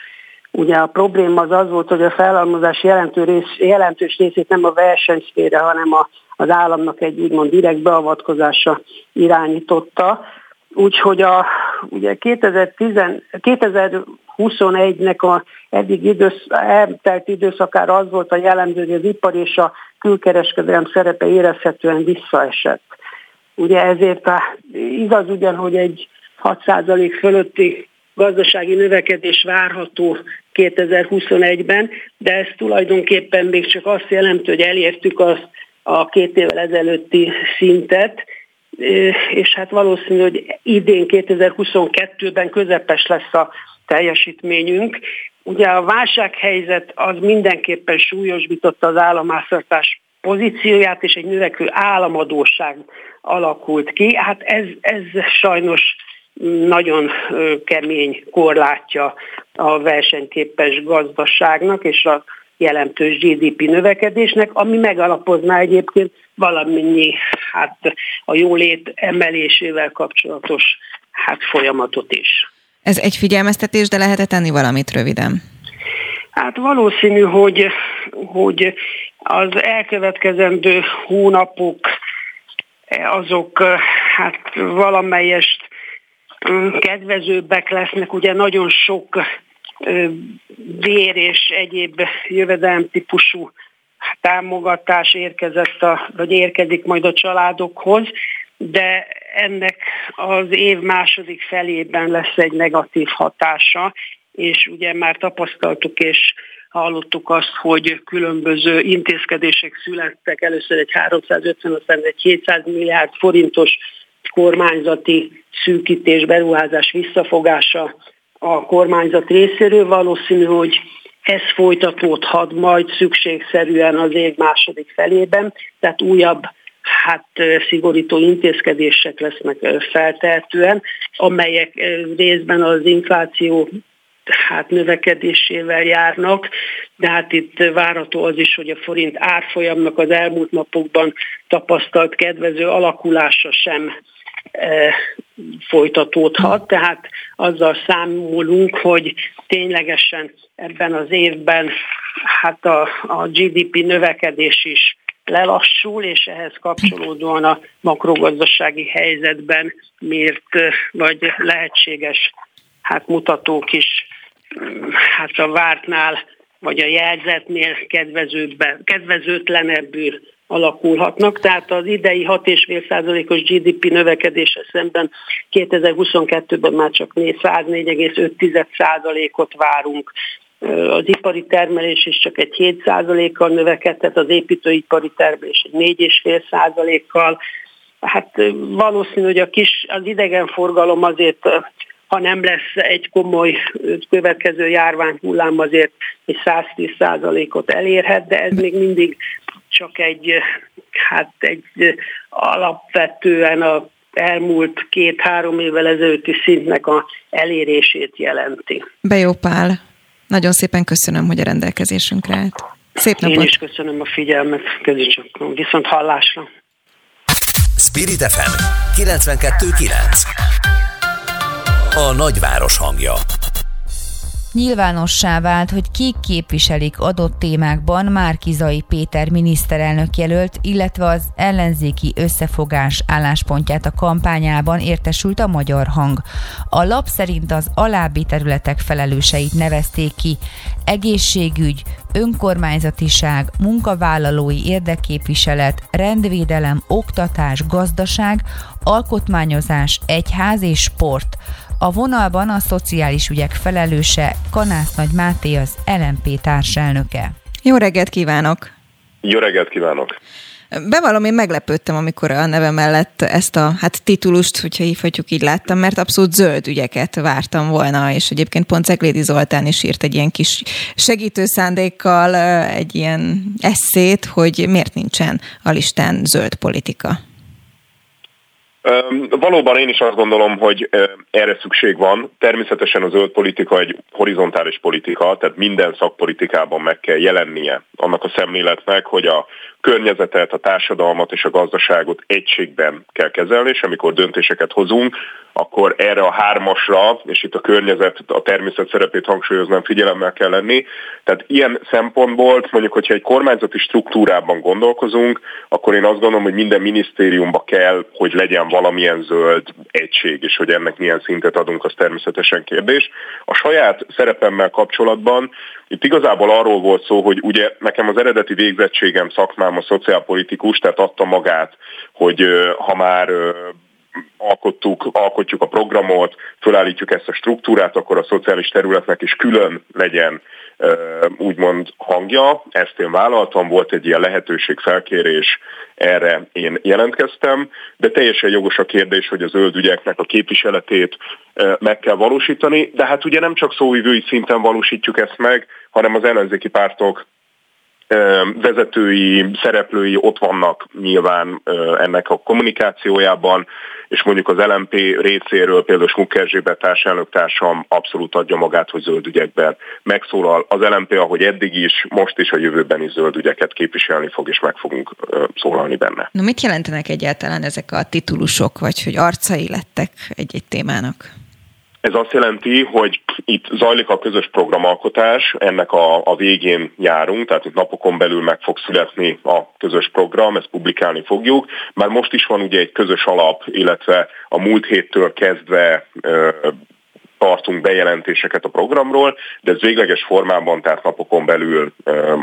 Ugye a probléma az az volt, hogy a felhalmozás jelentő rész, jelentős részét nem a versenyszfére, hanem a, az államnak egy úgymond direkt beavatkozása irányította. Úgyhogy a, ugye 2010, 2021-nek a eddig idősz, eltelt időszakára az volt a jellemző, hogy az ipar és a külkereskedelem szerepe érezhetően visszaesett. Ugye ezért a, igaz ugyan, hogy egy 6% fölötti gazdasági növekedés várható 2021-ben, de ez tulajdonképpen még csak azt jelenti, hogy elértük azt a két évvel ezelőtti szintet, és hát valószínű, hogy idén 2022-ben közepes lesz a teljesítményünk. Ugye a válsághelyzet az mindenképpen súlyosbította az államháztartás pozícióját, és egy növekvő államadóság alakult ki. Hát ez, ez sajnos nagyon kemény korlátja a versenyképes gazdaságnak és a jelentős GDP növekedésnek, ami megalapozná egyébként valamennyi hát, a jólét emelésével kapcsolatos hát, folyamatot is. Ez egy figyelmeztetés, de lehet tenni valamit röviden? Hát valószínű, hogy, hogy az elkövetkezendő hónapok azok hát valamelyest kedvezőbbek lesznek, ugye nagyon sok vér és egyéb jövedelem típusú támogatás érkezett, a, vagy érkezik majd a családokhoz, de ennek az év második felében lesz egy negatív hatása, és ugye már tapasztaltuk és hallottuk azt, hogy különböző intézkedések születtek, először egy 350, aztán egy 700 milliárd forintos kormányzati szűkítés, beruházás visszafogása a kormányzat részéről. Valószínű, hogy ez folytatódhat majd szükségszerűen az év második felében, tehát újabb hát szigorító intézkedések lesznek feltehetően, amelyek részben az infláció hát növekedésével járnak, de hát itt várható az is, hogy a forint árfolyamnak az elmúlt napokban tapasztalt kedvező alakulása sem folytatódhat, tehát azzal számolunk, hogy ténylegesen ebben az évben hát a, a GDP növekedés is lelassul, és ehhez kapcsolódóan a makrogazdasági helyzetben miért vagy lehetséges hát mutatók is hát a vártnál vagy a jelzetnél kedvezőtlenebbül alakulhatnak. Tehát az idei 6,5%-os GDP növekedése szemben 2022-ben már csak 104,5%-ot várunk. Az ipari termelés is csak egy 7%-kal növekedett, az építőipari termelés egy 4,5%-kal. Hát valószínű, hogy a kis, az idegenforgalom azért ha nem lesz egy komoly következő járványhullám, azért egy 110%-ot elérhet, de ez még mindig csak egy, hát egy alapvetően a elmúlt két-három évvel ezelőtti szintnek a elérését jelenti. Bejó Pál, nagyon szépen köszönöm, hogy a rendelkezésünkre állt. Szép napot! Én is köszönöm a figyelmet, csak viszont hallásra. Spirit FM 92.9 a nagyváros hangja. Nyilvánossá vált, hogy kik képviselik adott témákban Márkizai Péter miniszterelnök jelölt, illetve az ellenzéki összefogás álláspontját a kampányában értesült a Magyar Hang. A lap szerint az alábbi területek felelőseit nevezték ki. Egészségügy, önkormányzatiság, munkavállalói érdekképviselet, rendvédelem, oktatás, gazdaság, alkotmányozás, egyház és sport. A vonalban a szociális ügyek felelőse Kanász Nagy Máté az LMP társelnöke. Jó reggelt kívánok! Jó reggelt kívánok! Bevallom, én meglepődtem, amikor a neve mellett ezt a hát titulust, hogyha hívhatjuk így láttam, mert abszolút zöld ügyeket vártam volna, és egyébként pont Ceglédi Zoltán is írt egy ilyen kis segítő szándékkal egy ilyen eszét, hogy miért nincsen a listán zöld politika. Valóban én is azt gondolom, hogy erre szükség van. Természetesen a zöld politika egy horizontális politika, tehát minden szakpolitikában meg kell jelennie annak a szemléletnek, hogy a környezetet, a társadalmat és a gazdaságot egységben kell kezelni, és amikor döntéseket hozunk, akkor erre a hármasra, és itt a környezet, a természet szerepét hangsúlyoznám, figyelemmel kell lenni. Tehát ilyen szempontból, mondjuk, hogyha egy kormányzati struktúrában gondolkozunk, akkor én azt gondolom, hogy minden minisztériumba kell, hogy legyen valamilyen zöld egység, és hogy ennek milyen szintet adunk, az természetesen kérdés. A saját szerepemmel kapcsolatban itt igazából arról volt szó, hogy ugye nekem az eredeti végzettségem szakmám a szociálpolitikus, tehát adta magát, hogy ha már alkottuk, alkotjuk a programot, fölállítjuk ezt a struktúrát, akkor a szociális területnek is külön legyen úgymond hangja. Ezt én vállaltam, volt egy ilyen lehetőség, felkérés, erre én jelentkeztem, de teljesen jogos a kérdés, hogy az zöld ügyeknek a képviseletét meg kell valósítani, de hát ugye nem csak szóvivői szinten valósítjuk ezt meg, hanem az ellenzéki pártok vezetői, szereplői ott vannak nyilván ennek a kommunikációjában, és mondjuk az LMP részéről például Smuk Erzsébet társelnök abszolút adja magát, hogy zöld ügyekben megszólal. Az LMP, ahogy eddig is, most is a jövőben is zöld ügyeket képviselni fog, és meg fogunk szólalni benne. Na mit jelentenek egyáltalán ezek a titulusok, vagy hogy arcai lettek egy-egy témának? Ez azt jelenti, hogy itt zajlik a közös programalkotás, ennek a, a végén járunk, tehát itt napokon belül meg fog születni a közös program, ezt publikálni fogjuk. Már most is van ugye egy közös alap, illetve a múlt héttől kezdve tartunk bejelentéseket a programról, de ez végleges formában, tehát napokon belül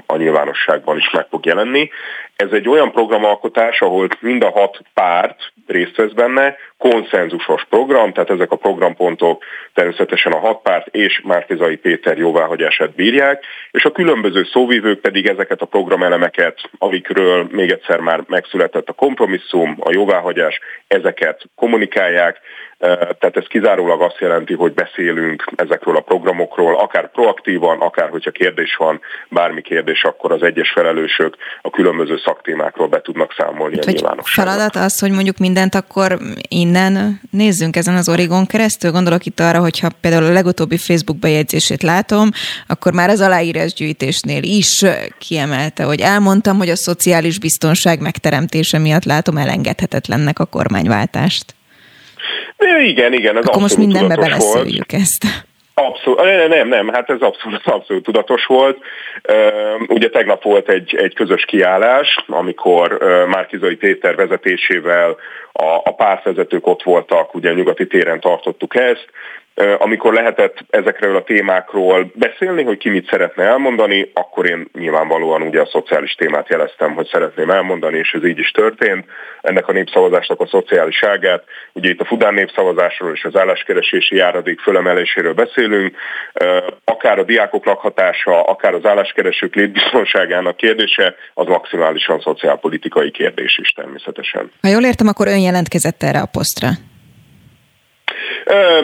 a nyilvánosságban is meg fog jelenni. Ez egy olyan programalkotás, ahol mind a hat párt részt vesz benne, konszenzusos program, tehát ezek a programpontok természetesen a hat párt és Márkizai Péter jóváhagyását bírják, és a különböző szóvívők pedig ezeket a programelemeket, amikről még egyszer már megszületett a kompromisszum, a jóváhagyás, ezeket kommunikálják, tehát ez kizárólag azt jelenti, hogy beszélünk ezekről a programokról, akár proaktívan, akár hogyha kérdés van, bármi kérdés, akkor az egyes felelősök a különböző szaktémákról be tudnak számolni Itt, a. Feladat az, hogy mondjuk mindent akkor innen nézzünk ezen az Origon keresztül. Gondolok itt arra, hogyha például a legutóbbi Facebook bejegyzését látom, akkor már az aláírásgyűjtésnél is kiemelte, hogy elmondtam, hogy a szociális biztonság megteremtése miatt látom elengedhetetlennek a kormányváltást. Igen, igen, ez Akkor most mindenbe beleszéljük ezt. Abszolút, nem, nem, nem, hát ez abszolút, abszolút tudatos volt. Ugye tegnap volt egy, egy közös kiállás, amikor Márkizai Péter vezetésével a, a pártvezetők ott voltak, ugye a nyugati téren tartottuk ezt, amikor lehetett ezekről a témákról beszélni, hogy ki mit szeretne elmondani, akkor én nyilvánvalóan ugye a szociális témát jeleztem, hogy szeretném elmondani, és ez így is történt. Ennek a népszavazásnak a szociáliságát, ugye itt a Fudán népszavazásról és az álláskeresési járadék fölemeléséről beszélünk, akár a diákok lakhatása, akár az álláskeresők létbiztonságának kérdése, az maximálisan szociálpolitikai kérdés is természetesen. Ha jól értem, akkor ön jelentkezett erre a posztra.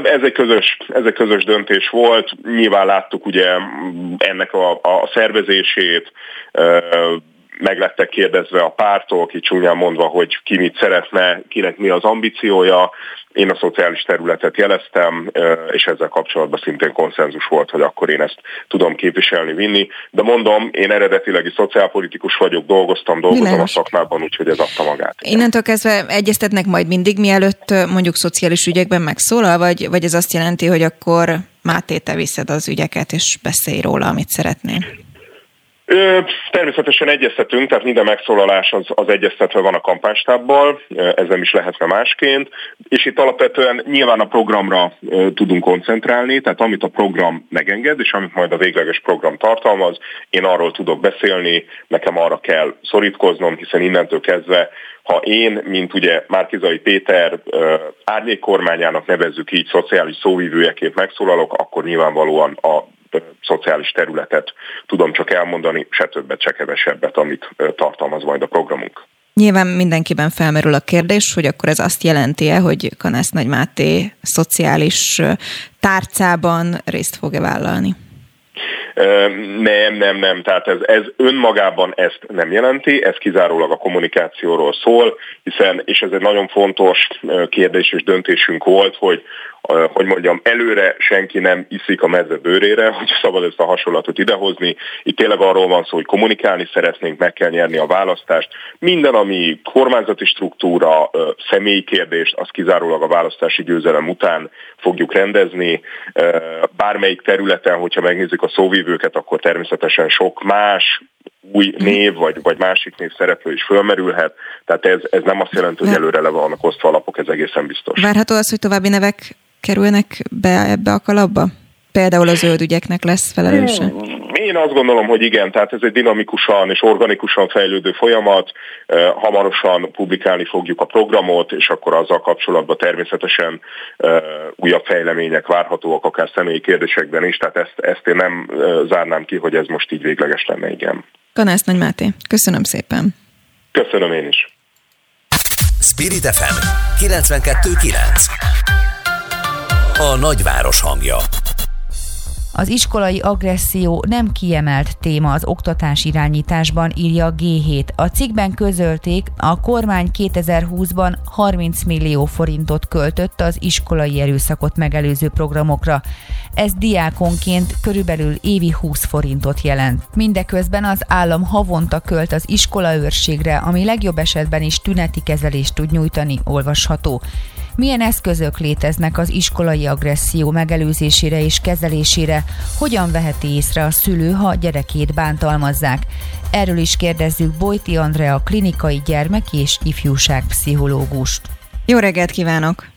Ez egy közös, ez egy közös döntés volt. Nyilván láttuk ugye ennek a, a szervezését, meg lettek kérdezve a pártok, így csúnyán mondva, hogy ki mit szeretne, kinek mi az ambíciója. Én a szociális területet jeleztem, és ezzel kapcsolatban szintén konszenzus volt, hogy akkor én ezt tudom képviselni, vinni. De mondom, én eredetileg is szociálpolitikus vagyok, dolgoztam, dolgozom Világos. a szakmában, úgyhogy ez adta magát. Innentől kezdve egyeztetnek majd mindig, mielőtt mondjuk szociális ügyekben megszólal, vagy, vagy ez azt jelenti, hogy akkor Máté, te viszed az ügyeket, és beszélj róla, amit szeretnél? Ö, természetesen egyeztetünk, tehát minden megszólalás az, az egyeztetve van a kampánystábbal, ez nem is lehetne másként, és itt alapvetően nyilván a programra ö, tudunk koncentrálni, tehát amit a program megenged, és amit majd a végleges program tartalmaz, én arról tudok beszélni, nekem arra kell szorítkoznom, hiszen innentől kezdve ha én, mint ugye Márkizai Péter árnyék kormányának nevezzük így szociális szóvívőjeként megszólalok, akkor nyilvánvalóan a szociális területet tudom csak elmondani, se többet, se kevesebbet, amit tartalmaz majd a programunk. Nyilván mindenkiben felmerül a kérdés, hogy akkor ez azt jelenti-e, hogy Kanász Nagy Máté szociális tárcában részt fog-e vállalni? Nem, nem, nem. Tehát ez, ez önmagában ezt nem jelenti, ez kizárólag a kommunikációról szól, hiszen, és ez egy nagyon fontos kérdés és döntésünk volt, hogy hogy mondjam, előre senki nem iszik a mezze bőrére, hogy szabad ezt a hasonlatot idehozni. Itt tényleg arról van szó, hogy kommunikálni szeretnénk, meg kell nyerni a választást. Minden, ami kormányzati struktúra, személyi kérdést, az kizárólag a választási győzelem után fogjuk rendezni. Bármelyik területen, hogyha megnézzük a szóvívőket, akkor természetesen sok más új név, vagy, vagy másik név szereplő is fölmerülhet. Tehát ez, ez nem azt jelenti, hogy előre le vannak osztva alapok, ez egészen biztos. Várható az, hogy további nevek kerülnek be ebbe a kalapba? Például a zöld ügyeknek lesz felelőse? Én azt gondolom, hogy igen, tehát ez egy dinamikusan és organikusan fejlődő folyamat. Hamarosan publikálni fogjuk a programot, és akkor azzal kapcsolatban természetesen újabb fejlemények várhatóak, akár személyi kérdésekben is, tehát ezt, ezt én nem zárnám ki, hogy ez most így végleges lenne, igen. Kanász Nagy Máté, köszönöm szépen. Köszönöm én is. Spirit FM 92.9 a nagyváros hangja. Az iskolai agresszió nem kiemelt téma az oktatás irányításban, írja G7. A cikkben közölték, a kormány 2020-ban 30 millió forintot költött az iskolai erőszakot megelőző programokra. Ez diákonként körülbelül évi 20 forintot jelent. Mindeközben az állam havonta költ az iskolaőrségre, ami legjobb esetben is tüneti kezelést tud nyújtani, olvasható. Milyen eszközök léteznek az iskolai agresszió megelőzésére és kezelésére? Hogyan veheti észre a szülő, ha gyerekét bántalmazzák? Erről is kérdezzük Bojti Andrea, klinikai gyermek és ifjúságpszichológust. Jó reggelt kívánok!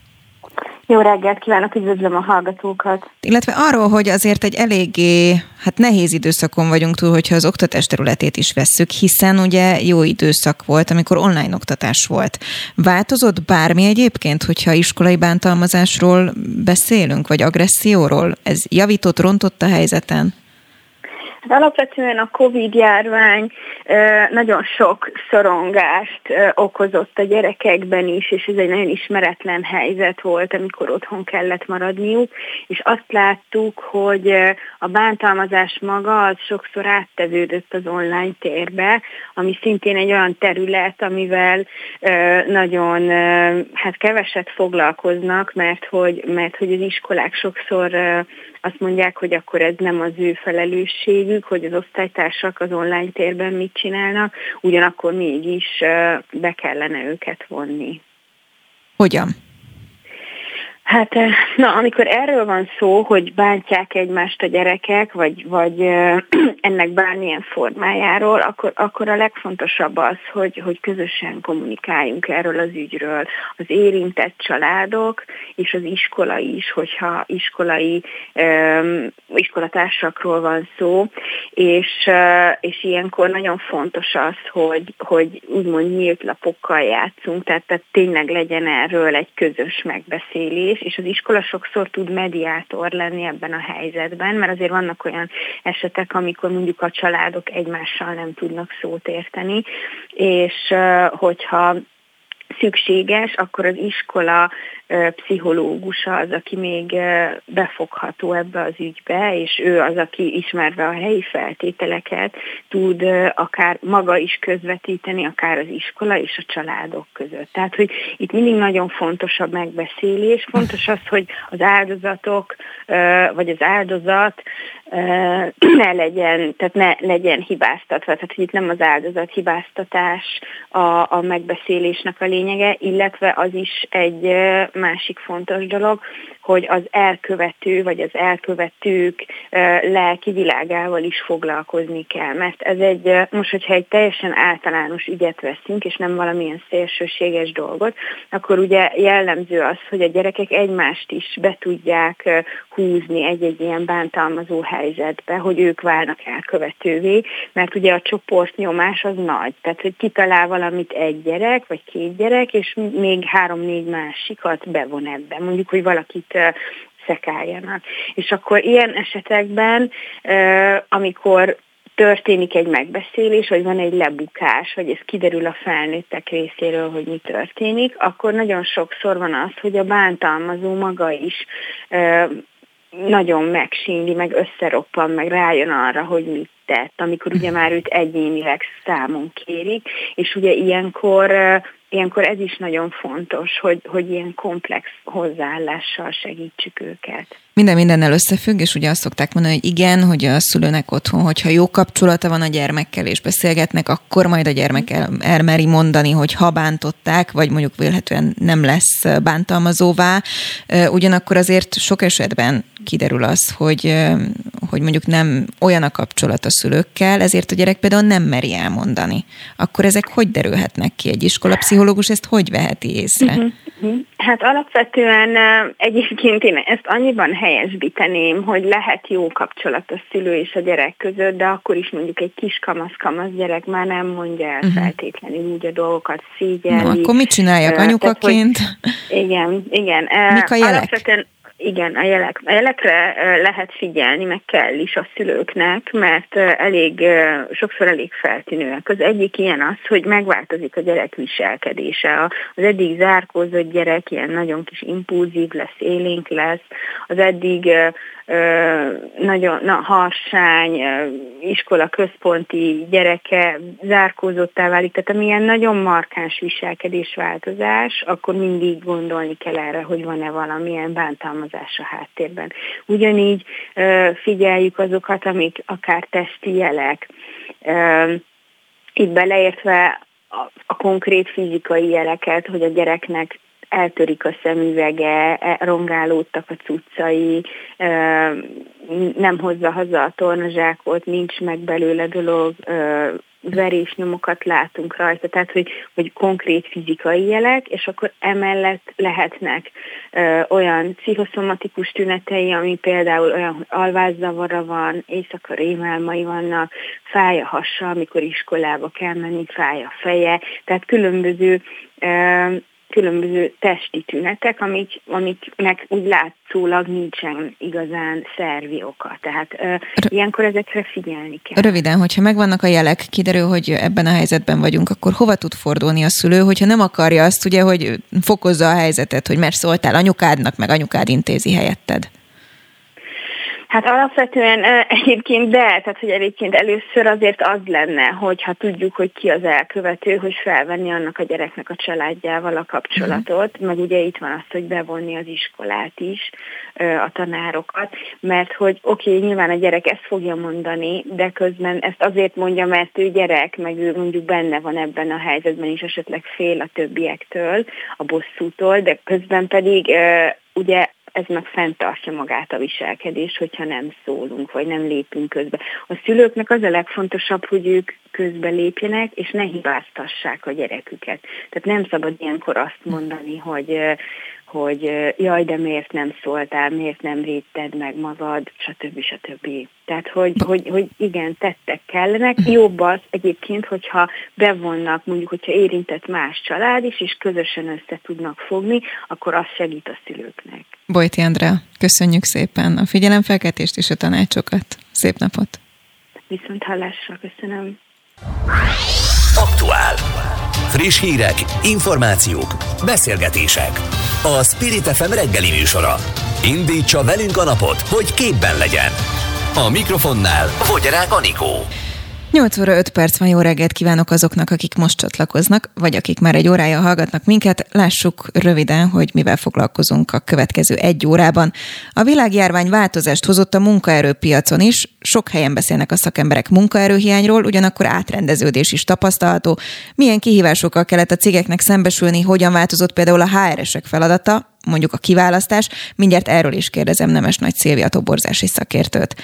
Jó reggelt kívánok, üdvözlöm a hallgatókat. Illetve arról, hogy azért egy eléggé hát nehéz időszakon vagyunk túl, hogyha az oktatás területét is vesszük, hiszen ugye jó időszak volt, amikor online oktatás volt. Változott bármi egyébként, hogyha iskolai bántalmazásról beszélünk, vagy agresszióról? Ez javított, rontott a helyzeten? Hát alapvetően a Covid-járvány nagyon sok szorongást okozott a gyerekekben is, és ez egy nagyon ismeretlen helyzet volt, amikor otthon kellett maradniuk, és azt láttuk, hogy a bántalmazás maga az sokszor áttevődött az online térbe, ami szintén egy olyan terület, amivel nagyon hát keveset foglalkoznak, mert hogy, mert hogy az iskolák sokszor azt mondják, hogy akkor ez nem az ő felelősségük, hogy az osztálytársak az online térben mit csinálnak, ugyanakkor mégis be kellene őket vonni. Hogyan? Hát, eh, na, amikor erről van szó, hogy bántják egymást a gyerekek, vagy, vagy eh, [CLEARS THROAT] ennek bármilyen formájáról, akkor, akkor a legfontosabb az, hogy, hogy közösen kommunikáljunk erről az ügyről. Az érintett családok és az iskola is, hogyha iskolai um, iskolatársakról van szó, és, uh, és ilyenkor nagyon fontos az, hogy, hogy úgymond nyílt lapokkal játszunk, tehát, tehát tényleg legyen erről egy közös megbeszélés, és az iskola sokszor tud mediátor lenni ebben a helyzetben, mert azért vannak olyan esetek, amikor mondjuk a családok egymással nem tudnak szót érteni, és hogyha szükséges, akkor az iskola pszichológusa az, aki még befogható ebbe az ügybe, és ő az, aki ismerve a helyi feltételeket tud akár maga is közvetíteni, akár az iskola és a családok között. Tehát, hogy itt mindig nagyon fontos a megbeszélés, fontos az, hogy az áldozatok, vagy az áldozat [CLEARS THROAT] ne legyen, tehát ne legyen hibáztatva, tehát hogy itt nem az áldozat hibáztatás a, a megbeszélésnek a lényege, illetve az is egy másik fontos dolog, hogy az elkövető vagy az elkövetők lelki világával is foglalkozni kell. Mert ez egy, most hogyha egy teljesen általános ügyet veszünk, és nem valamilyen szélsőséges dolgot, akkor ugye jellemző az, hogy a gyerekek egymást is be tudják húzni egy-egy ilyen bántalmazó helyzetbe, hogy ők válnak elkövetővé, mert ugye a csoportnyomás az nagy. Tehát, hogy kitalál valamit egy gyerek, vagy két gyerek, és még három-négy másikat bevon ebbe. Mondjuk, hogy valakit szekáljanak. És akkor ilyen esetekben, amikor történik egy megbeszélés, vagy van egy lebukás, vagy ez kiderül a felnőttek részéről, hogy mi történik, akkor nagyon sokszor van az, hogy a bántalmazó maga is nagyon megsíndi, meg összeroppan, meg rájön arra, hogy mit tett, amikor ugye már őt egyénileg számon kérik, és ugye ilyenkor ilyenkor ez is nagyon fontos, hogy, hogy ilyen komplex hozzáállással segítsük őket. Minden mindennel összefügg, és ugye azt szokták mondani, hogy igen, hogy a szülőnek otthon, hogyha jó kapcsolata van a gyermekkel, és beszélgetnek, akkor majd a gyermek el, elmeri mondani, hogy ha bántották, vagy mondjuk vélhetően nem lesz bántalmazóvá. Ugyanakkor azért sok esetben kiderül az, hogy, hogy mondjuk nem olyan a kapcsolat a szülőkkel, ezért a gyerek például nem meri elmondani. Akkor ezek hogy derülhetnek ki? Egy iskolapszichológus ezt hogy veheti észre? Uh-huh. Hát alapvetően egyébként én ezt annyiban helyesbíteném, hogy lehet jó kapcsolat a szülő és a gyerek között, de akkor is mondjuk egy kis kamasz-kamasz gyerek már nem mondja el uh-huh. feltétlenül úgy a dolgokat, szégyelli. No, akkor mit csináljak anyukaként? Tehát, hogy, igen, igen. Mik a jelek? Alapvetően igen, a, jelek, a jelekre lehet figyelni, meg kell is a szülőknek, mert elég, sokszor elég feltűnőek. Az egyik ilyen az, hogy megváltozik a gyerek viselkedése. Az eddig zárkózott gyerek ilyen nagyon kis impulzív lesz, élénk lesz, az eddig nagyon na, harsány, iskola központi gyereke zárkózottá válik, tehát amilyen nagyon markáns viselkedésváltozás, akkor mindig gondolni kell erre, hogy van-e valamilyen bántalmazás a háttérben. Ugyanígy figyeljük azokat, amik akár testi jelek, itt beleértve a konkrét fizikai jeleket, hogy a gyereknek eltörik a szemüvege, e, rongálódtak a cuccai, nem hozza haza a tornazsákot, nincs meg belőle dolog, verésnyomokat látunk rajta, tehát hogy, hogy konkrét fizikai jelek, és akkor emellett lehetnek ö, olyan pszichoszomatikus tünetei, ami például olyan, hogy alvászavara van, éjszaka rémálmai vannak, fáj a hassa, amikor iskolába kell menni, fáj a feje, tehát különböző ö, különböző testi tünetek, amik, amiknek úgy látszólag nincsen igazán szervi oka. Tehát ö, ilyenkor ezekre figyelni kell. Röviden, hogyha megvannak a jelek, kiderül, hogy ebben a helyzetben vagyunk, akkor hova tud fordulni a szülő, hogyha nem akarja azt, ugye, hogy fokozza a helyzetet, hogy mert szóltál anyukádnak, meg anyukád intézi helyetted? Hát alapvetően egyébként de, tehát hogy egyébként először azért az lenne, hogyha tudjuk, hogy ki az elkövető, hogy felvenni annak a gyereknek a családjával a kapcsolatot, uh-huh. meg ugye itt van az, hogy bevonni az iskolát is, a tanárokat, mert hogy oké, okay, nyilván a gyerek ezt fogja mondani, de közben ezt azért mondja, mert ő gyerek, meg ő mondjuk benne van ebben a helyzetben is, esetleg fél a többiektől, a bosszútól, de közben pedig ugye ez meg fenntartja magát a viselkedés, hogyha nem szólunk, vagy nem lépünk közbe. A szülőknek az a legfontosabb, hogy ők közbe lépjenek, és ne hibáztassák a gyereküket. Tehát nem szabad ilyenkor azt mondani, hogy, hogy jaj, de miért nem szóltál, miért nem védted meg magad, stb. stb. Tehát, hogy, hogy, hogy igen, tettek kellenek. Jobb az egyébként, hogyha bevonnak, mondjuk, hogyha érintett más család is, és közösen össze tudnak fogni, akkor az segít a szülőknek. Bojti Andrea, köszönjük szépen a figyelemfelkeltést és a tanácsokat. Szép napot! Viszont hallásra, köszönöm. Aktuál. Friss hírek, információk, beszélgetések. A Spirit FM reggeli műsora. Indítsa velünk a napot, hogy képben legyen. A mikrofonnál Fogyarák Anikó. 8 óra 5 perc van, jó reggelt kívánok azoknak, akik most csatlakoznak, vagy akik már egy órája hallgatnak minket. Lássuk röviden, hogy mivel foglalkozunk a következő egy órában. A világjárvány változást hozott a munkaerőpiacon is. Sok helyen beszélnek a szakemberek munkaerőhiányról, ugyanakkor átrendeződés is tapasztalható. Milyen kihívásokkal kellett a cégeknek szembesülni, hogyan változott például a HR-esek feladata, mondjuk a kiválasztás. Mindjárt erről is kérdezem Nemes Nagy Szilvia toborzási szakértőt.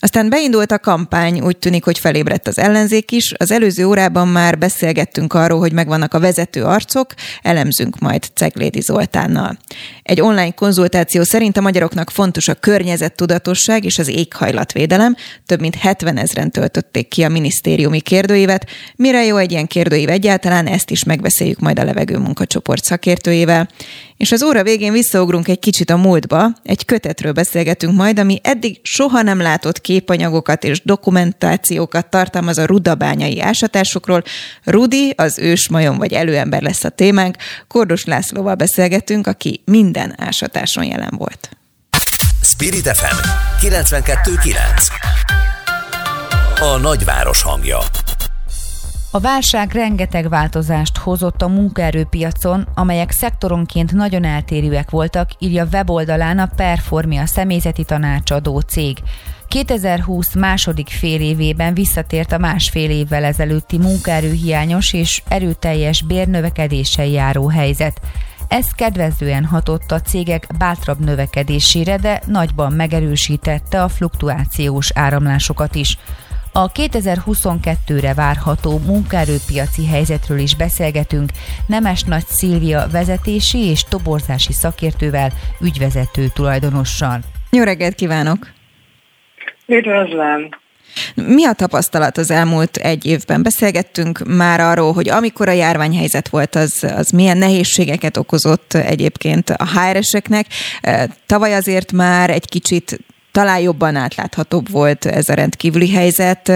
Aztán beindult a kampány, úgy tűnik, hogy felébredt az ellenzék is. Az előző órában már beszélgettünk arról, hogy megvannak a vezető arcok, elemzünk majd Ceglédi Zoltánnal. Egy online konzultáció szerint a magyaroknak fontos a környezettudatosság és az éghajlatvédelem. Több mint 70 ezeren töltötték ki a minisztériumi kérdőívet. Mire jó egy ilyen kérdőív egyáltalán, ezt is megbeszéljük majd a levegő munkacsoport szakértőjével. És az óra végén visszaugrunk egy kicsit a múltba, egy kötetről beszélgetünk majd, ami eddig soha nem látott képanyagokat és dokumentációkat tartalmaz a rudabányai ásatásokról. Rudi, az ősmajom vagy előember lesz a témánk. Kordos Lászlóval beszélgetünk, aki minden ásatáson jelen volt. Spirit FM 92.9 A nagyváros hangja a válság rengeteg változást hozott a munkaerőpiacon, amelyek szektoronként nagyon eltérőek voltak, írja weboldalán a Performia személyzeti tanácsadó cég. 2020 második fél évében visszatért a másfél évvel ezelőtti munkaerőhiányos és erőteljes bérnövekedéssel járó helyzet. Ez kedvezően hatott a cégek bátrabb növekedésére, de nagyban megerősítette a fluktuációs áramlásokat is. A 2022-re várható munkaerőpiaci helyzetről is beszélgetünk Nemes Nagy Szilvia vezetési és toborzási szakértővel, ügyvezető tulajdonossal. Jó reggelt kívánok! Üdvözlöm! Mi a tapasztalat az elmúlt egy évben? Beszélgettünk már arról, hogy amikor a járványhelyzet volt, az, az milyen nehézségeket okozott egyébként a HR-eseknek. Tavaly azért már egy kicsit talán jobban átláthatóbb volt ez a rendkívüli helyzet.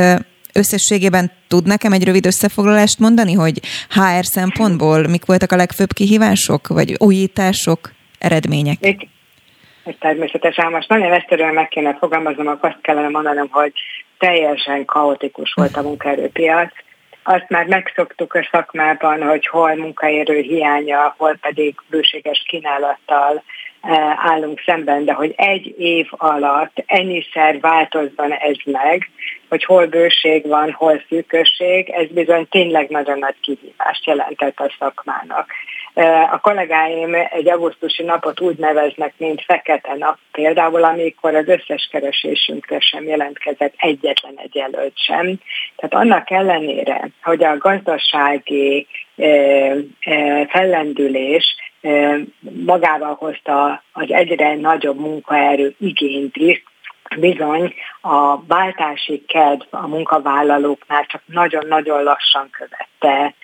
Összességében tud nekem egy rövid összefoglalást mondani, hogy HR szempontból mik voltak a legfőbb kihívások, vagy újítások, eredmények? Még, természetesen most nagyon egyszerűen meg kéne fogalmaznom, akkor azt kellene mondanom, hogy teljesen kaotikus volt a munkaerőpiac. Azt már megszoktuk a szakmában, hogy hol munkaerő hiánya, hol pedig bőséges kínálattal állunk szemben, de hogy egy év alatt ennyiszer változzon ez meg, hogy hol bőség van, hol szűkösség, ez bizony tényleg nagyon nagy kihívást jelentett a szakmának. A kollégáim egy augusztusi napot úgy neveznek, mint fekete nap például, amikor az összes keresésünkre sem jelentkezett egyetlen egy jelölt sem. Tehát annak ellenére, hogy a gazdasági fellendülés magával hozta az egyre nagyobb munkaerő igényt is, bizony a váltási kedv a munkavállalóknál csak nagyon-nagyon lassan követte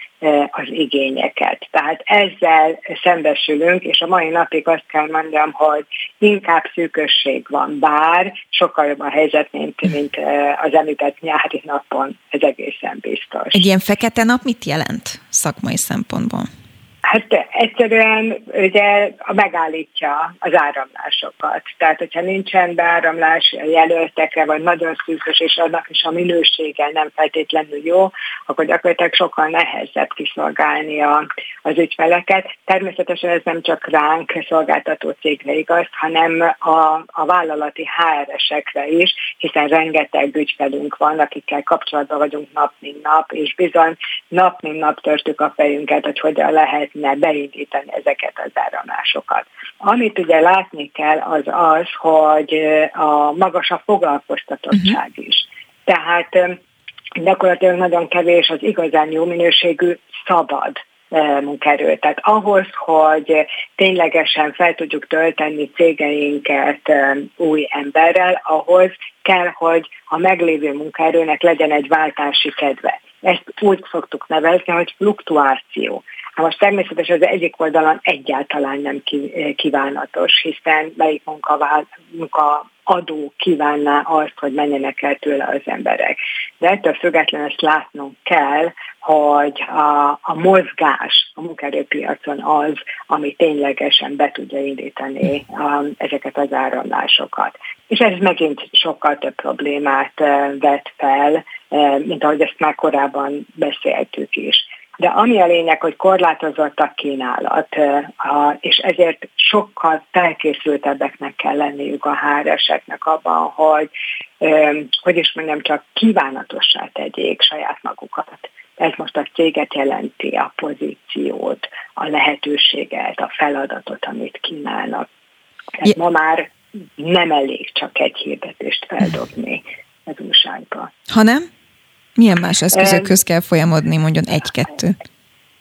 az igényeket. Tehát ezzel szembesülünk, és a mai napig azt kell mondjam, hogy inkább szűkösség van, bár sokkal jobb a helyzet, mint, mint az említett nyári napon, ez egészen biztos. Egy ilyen fekete nap mit jelent szakmai szempontból? Hát egyszerűen ugye megállítja az áramlásokat. Tehát, hogyha nincsen beáramlás jelöltekre, vagy nagyon szűkös, és annak is a minősége nem feltétlenül jó, akkor gyakorlatilag sokkal nehezebb kiszolgálni az ügyfeleket. Természetesen ez nem csak ránk szolgáltató cégre igaz, hanem a, a vállalati HR-esekre is, hiszen rengeteg ügyfelünk van, akikkel kapcsolatban vagyunk nap mint nap, és bizony nap mint nap törtük a fejünket, hogy hogyan lehet lehetne beindítani ezeket az áramlásokat. Amit ugye látni kell az az, hogy a magas a foglalkoztatottság uh-huh. is. Tehát gyakorlatilag nagyon kevés az igazán jó minőségű szabad munkerő. Tehát ahhoz, hogy ténylegesen fel tudjuk tölteni cégeinket új emberrel, ahhoz kell, hogy a meglévő munkaerőnek legyen egy váltási kedve. Ezt úgy szoktuk nevezni, hogy fluktuáció. Most természetesen az egyik oldalon egyáltalán nem kívánatos, hiszen melyik munka, munka adó kívánná azt, hogy menjenek el tőle az emberek. De ettől függetlenül ezt látnunk kell, hogy a, a mozgás a munkaerőpiacon az, ami ténylegesen be tudja indítani a, ezeket az áramlásokat. És ez megint sokkal több problémát vet fel, mint ahogy ezt már korábban beszéltük is. De ami a lényeg, hogy korlátozott a kínálat, és ezért sokkal felkészültebbeknek kell lenniük a háreseknek abban, hogy, hogy is mondjam, csak kívánatossá tegyék saját magukat. Ez most a céget jelenti, a pozíciót, a lehetőséget, a feladatot, amit kínálnak. Tehát ma már nem elég csak egy hirdetést feldobni az újságba. Hanem? Milyen más eszközökhöz kell folyamodni, mondjon egy-kettő?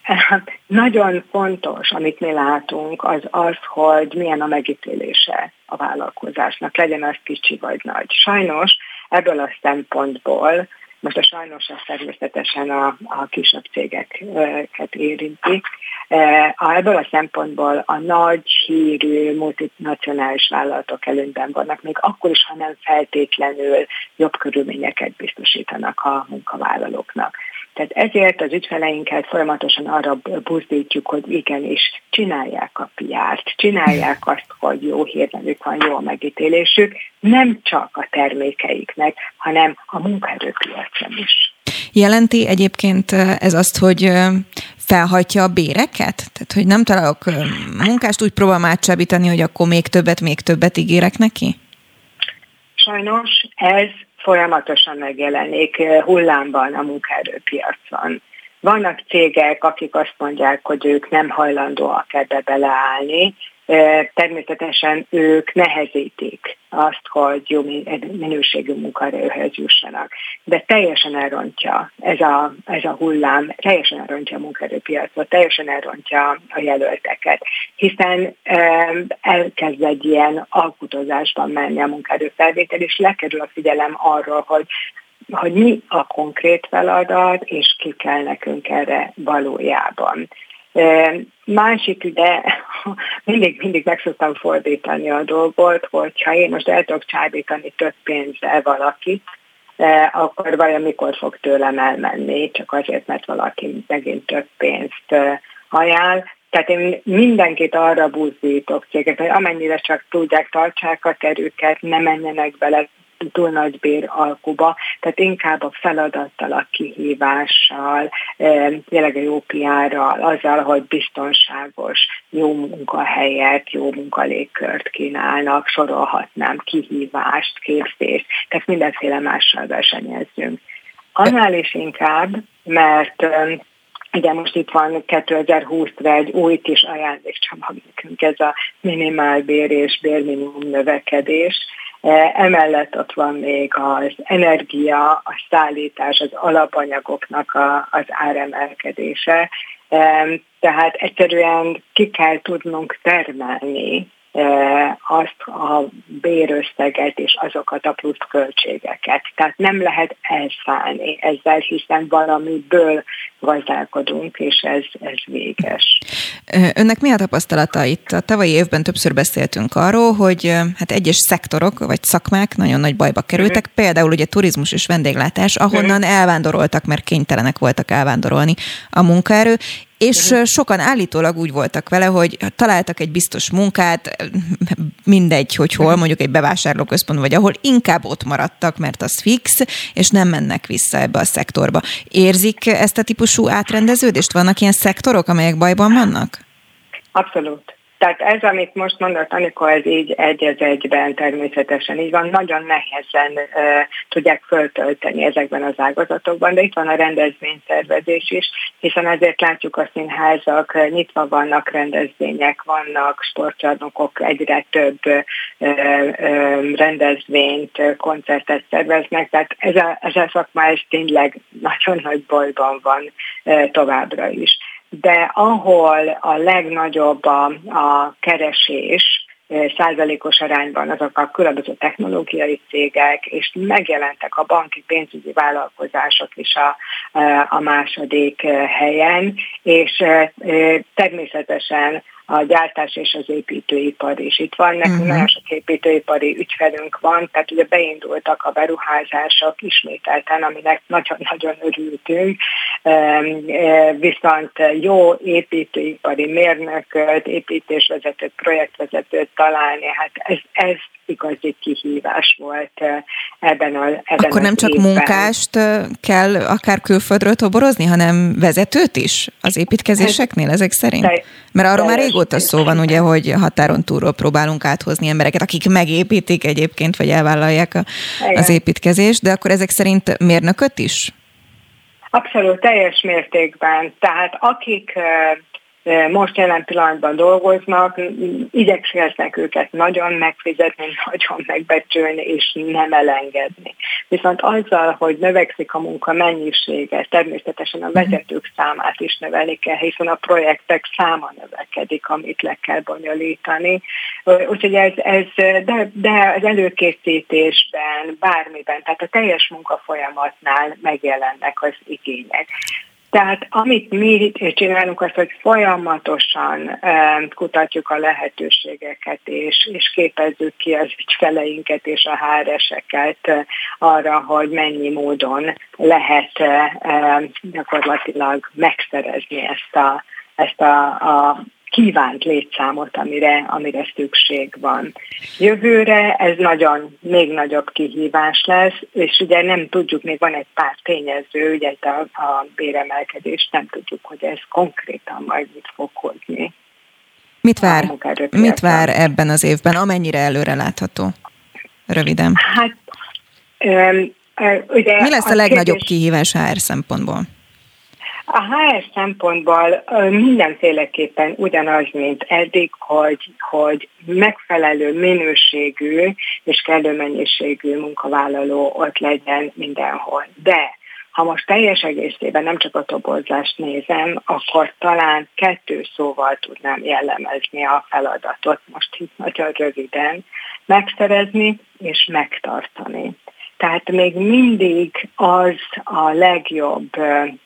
Hát nagyon fontos, amit mi látunk, az az, hogy milyen a megítélése a vállalkozásnak, legyen az kicsi vagy nagy. Sajnos ebből a szempontból most a sajnos az természetesen a, a kisebb cégeket érinti. E, ebből a szempontból a nagy hírű multinacionális vállalatok előnyben vannak, még akkor is, ha nem feltétlenül jobb körülményeket biztosítanak a munkavállalóknak. Tehát ezért az ügyfeleinket folyamatosan arra buzdítjuk, hogy igenis csinálják a piárt, csinálják azt, hogy jó hírnevük van, jó a megítélésük, nem csak a termékeiknek, hanem a munkaerőpiacon is. Jelenti egyébként ez azt, hogy felhajtja a béreket? Tehát, hogy nem találok munkást, úgy próbálom átcsábítani, hogy akkor még többet, még többet ígérek neki? Sajnos ez folyamatosan megjelenik eh, hullámban a munkaerőpiacon. Vannak cégek, akik azt mondják, hogy ők nem hajlandóak ebbe beleállni, természetesen ők nehezítik azt, hogy jó minőségű munkaerőhöz jussanak. De teljesen elrontja ez a, ez a hullám, teljesen elrontja a munkaerőpiacot, teljesen elrontja a jelölteket, hiszen elkezd egy ilyen alkutozásban menni a munkaerőfelvétel, és lekerül a figyelem arról, hogy hogy mi a konkrét feladat, és ki kell nekünk erre valójában. Másik ugye, [LAUGHS] mindig, mindig meg szoktam fordítani a dolgot, hogyha én most el tudok csábítani több pénzzel valakit, akkor vajon mikor fog tőlem elmenni, csak azért, mert valaki megint több pénzt ajánl. Tehát én mindenkit arra buzdítok céget, hogy amennyire csak tudják, tartsák a terüket, ne menjenek bele túl nagy bér alkuba, tehát inkább a feladattal, a kihívással, tényleg a jó piárral, azzal, hogy biztonságos, jó munkahelyet, jó munkalégkört kínálnak, sorolhatnám kihívást, képzést, tehát mindenféle mással versenyezzünk. Annál is inkább, mert Ugye most itt van 2020-ra egy új kis ajándékcsomag nekünk, ez a minimálbér és bérminimum növekedés. E, emellett ott van még az energia, a szállítás, az alapanyagoknak a, az áremelkedése. E, tehát egyszerűen ki kell tudnunk termelni azt a bérösszeget és azokat a plusz költségeket. Tehát nem lehet elszállni ezzel, hiszen valamiből gazdálkodunk, és ez, ez véges. Önnek mi a tapasztalata itt? A tavalyi évben többször beszéltünk arról, hogy hát egyes szektorok vagy szakmák nagyon nagy bajba kerültek, uh-huh. például ugye turizmus és vendéglátás, ahonnan uh-huh. elvándoroltak, mert kénytelenek voltak elvándorolni a munkaerő, és sokan állítólag úgy voltak vele, hogy találtak egy biztos munkát, mindegy, hogy hol, mondjuk egy bevásárlóközpont, vagy ahol inkább ott maradtak, mert az fix, és nem mennek vissza ebbe a szektorba. Érzik ezt a típusú átrendeződést? Vannak ilyen szektorok, amelyek bajban vannak? Abszolút. Tehát ez, amit most mondott Anika, ez így egy az egyben természetesen így van. Nagyon nehezen uh, tudják föltölteni ezekben az ágazatokban, de itt van a rendezvényszervezés is, hiszen ezért látjuk a színházak, nyitva vannak rendezvények, vannak sportcsarnokok, egyre több uh, uh, rendezvényt, koncertet szerveznek, tehát ez a, ez a szakma ez tényleg nagyon nagy bajban van uh, továbbra is de ahol a legnagyobb a, a keresés, százalékos arányban azok a különböző technológiai cégek, és megjelentek a banki pénzügyi vállalkozások is a, a második helyen, és természetesen a gyártás és az építőipar is. Itt van nekünk uh-huh. nagyon sok építőipari ügyfelünk van, tehát ugye beindultak a beruházások ismételten, aminek nagyon-nagyon örültünk, viszont jó építőipari mérnököt, építésvezetőt, projektvezetőt találni, hát ez, ez igazi kihívás volt ebben a ebben Akkor nem csak évben. munkást kell akár külföldről toborozni, hanem vezetőt is az építkezéseknél ezek szerint? Mert arról már régóta szó van, ugye, hogy határon túlról próbálunk áthozni embereket, akik megépítik egyébként, vagy elvállalják a, az építkezést, de akkor ezek szerint mérnököt is? Abszolút, teljes mértékben. Tehát akik most jelen pillanatban dolgoznak, igyeksznek őket nagyon megfizetni, [LAUGHS] nagyon megbecsülni és nem elengedni. Viszont azzal, hogy növekszik a munka mennyisége, természetesen a mhm. vezetők számát is növelik kell, hiszen a projektek száma növekedik, amit le kell bonyolítani. Úgyhogy ez, ez de, de az előkészítésben, bármiben, tehát a teljes munkafolyamatnál megjelennek az igények. Tehát amit mi csinálunk, az, hogy folyamatosan kutatjuk a lehetőségeket, és, és képezzük ki az ügyfeleinket és a háreseket arra, hogy mennyi módon lehet gyakorlatilag megszerezni ezt a, ezt a, a kívánt létszámot, amire, amire szükség van. Jövőre ez nagyon, még nagyobb kihívás lesz, és ugye nem tudjuk, még van egy pár tényező, ugye a, a béremelkedés, nem tudjuk, hogy ez konkrétan majd mit fog hozni. Mit vár, mit vár ebben az évben, amennyire előre látható? Röviden. Hát, ugye Mi lesz a, a legnagyobb kérdés... kihívás HR szempontból? A HR szempontból mindenféleképpen ugyanaz, mint eddig, hogy, hogy megfelelő minőségű és kellő mennyiségű munkavállaló ott legyen mindenhol. De ha most teljes egészében nem csak a toborzást nézem, akkor talán kettő szóval tudnám jellemezni a feladatot, most itt nagyon röviden, megszerezni és megtartani. Tehát még mindig az a legjobb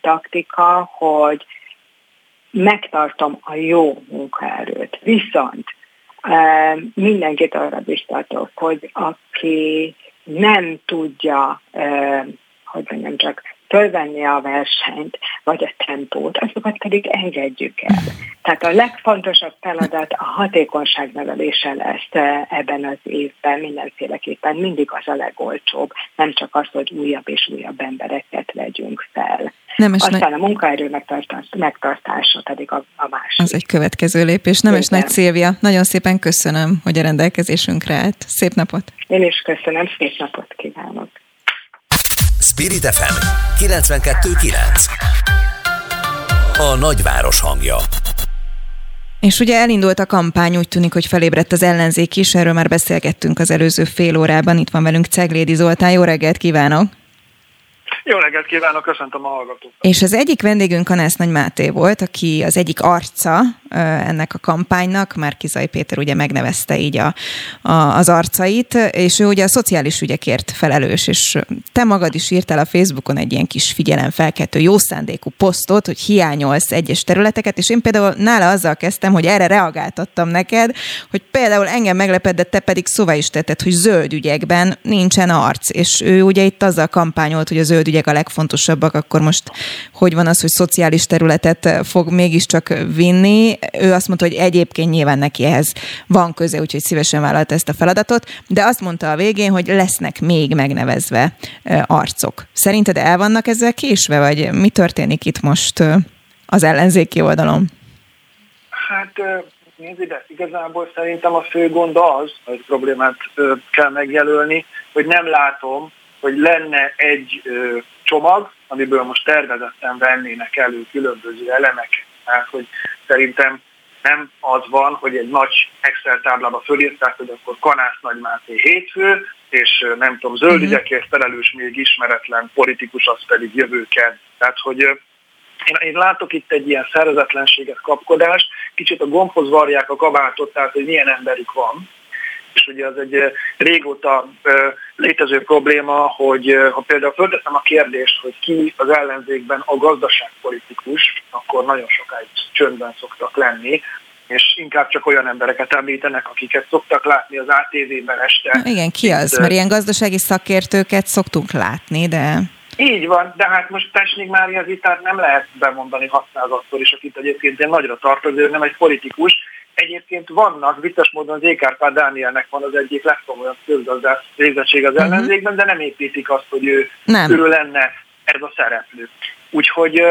taktika, hogy megtartom a jó munkaerőt. Viszont mindenkit arra biztatok, hogy aki nem tudja, hogy mondjam csak, fölvenni a versenyt, vagy a tempót, azokat pedig engedjük el. Tehát a legfontosabb feladat a hatékonyság növelése lesz ebben az évben mindenféleképpen. Mindig az a legolcsóbb, nem csak az, hogy újabb és újabb embereket vegyünk fel. Nem Aztán a munkaerő megtartása pedig a, a másik. Az egy következő lépés. Nem és Nagy Szilvia, nagyon szépen köszönöm, hogy a rendelkezésünkre állt. Szép napot! Én is köszönöm, szép napot kívánok! Spirit FM 92.9 A nagyváros hangja és ugye elindult a kampány, úgy tűnik, hogy felébredt az ellenzék is, erről már beszélgettünk az előző fél órában. Itt van velünk Ceglédi Zoltán, jó reggelt kívánok! Jó reggelt kívánok, köszöntöm a hallgatókat. És az egyik vendégünk Kanász Nagy Máté volt, aki az egyik arca ennek a kampánynak, már Kizai Péter ugye megnevezte így a, a, az arcait, és ő ugye a szociális ügyekért felelős, és te magad is írtál a Facebookon egy ilyen kis figyelemfelkeltő, jó szándékú posztot, hogy hiányolsz egyes területeket, és én például nála azzal kezdtem, hogy erre reagáltattam neked, hogy például engem meglepett, de te pedig szóvá is tetted, hogy zöld ügyekben nincsen arc, és ő ugye itt azzal kampányolt, hogy a zöld ügyek a legfontosabbak, akkor most hogy van az, hogy szociális területet fog mégiscsak vinni. Ő azt mondta, hogy egyébként nyilván neki ehhez van köze, úgyhogy szívesen vállalt ezt a feladatot, de azt mondta a végén, hogy lesznek még megnevezve arcok. Szerinted el vannak ezzel késve, vagy mi történik itt most az ellenzéki oldalon? Hát nézd ide, igazából szerintem a fő gond az, hogy problémát kell megjelölni, hogy nem látom, hogy lenne egy csomag, amiből most tervezetten vennének elő különböző elemek. Tehát, hogy szerintem nem az van, hogy egy nagy Excel táblába fölírták, hogy akkor Kanász Nagymáté hétfő, és nem tudom, zöld uh-huh. ügyekért felelős még ismeretlen politikus, az pedig jövőken. Tehát, hogy én, én látok itt egy ilyen szervezetlenséget, kapkodást, kicsit a gombhoz varják a kabátot, tehát hogy milyen emberük van, és ugye az egy régóta létező probléma, hogy ha például fölteszem a kérdést, hogy ki az ellenzékben a gazdaságpolitikus, akkor nagyon sokáig csöndben szoktak lenni, és inkább csak olyan embereket említenek, akiket szoktak látni az ATV-ben este. Na igen, ki az? Mert ilyen gazdasági szakértőket szoktunk látni, de... Így van, de hát most Tesnik Mária Zitát nem lehet bemondani 600-szor is, akit egyébként én nagyra tartozó, nem egy politikus, Egyébként vannak, vicces módon az Ékárpár Dánielnek van az egyik legkomolyabb közgazdász végzettség az uh-huh. ellenzékben, de nem építik azt, hogy ő, nem. ő lenne ez a szereplő. Úgyhogy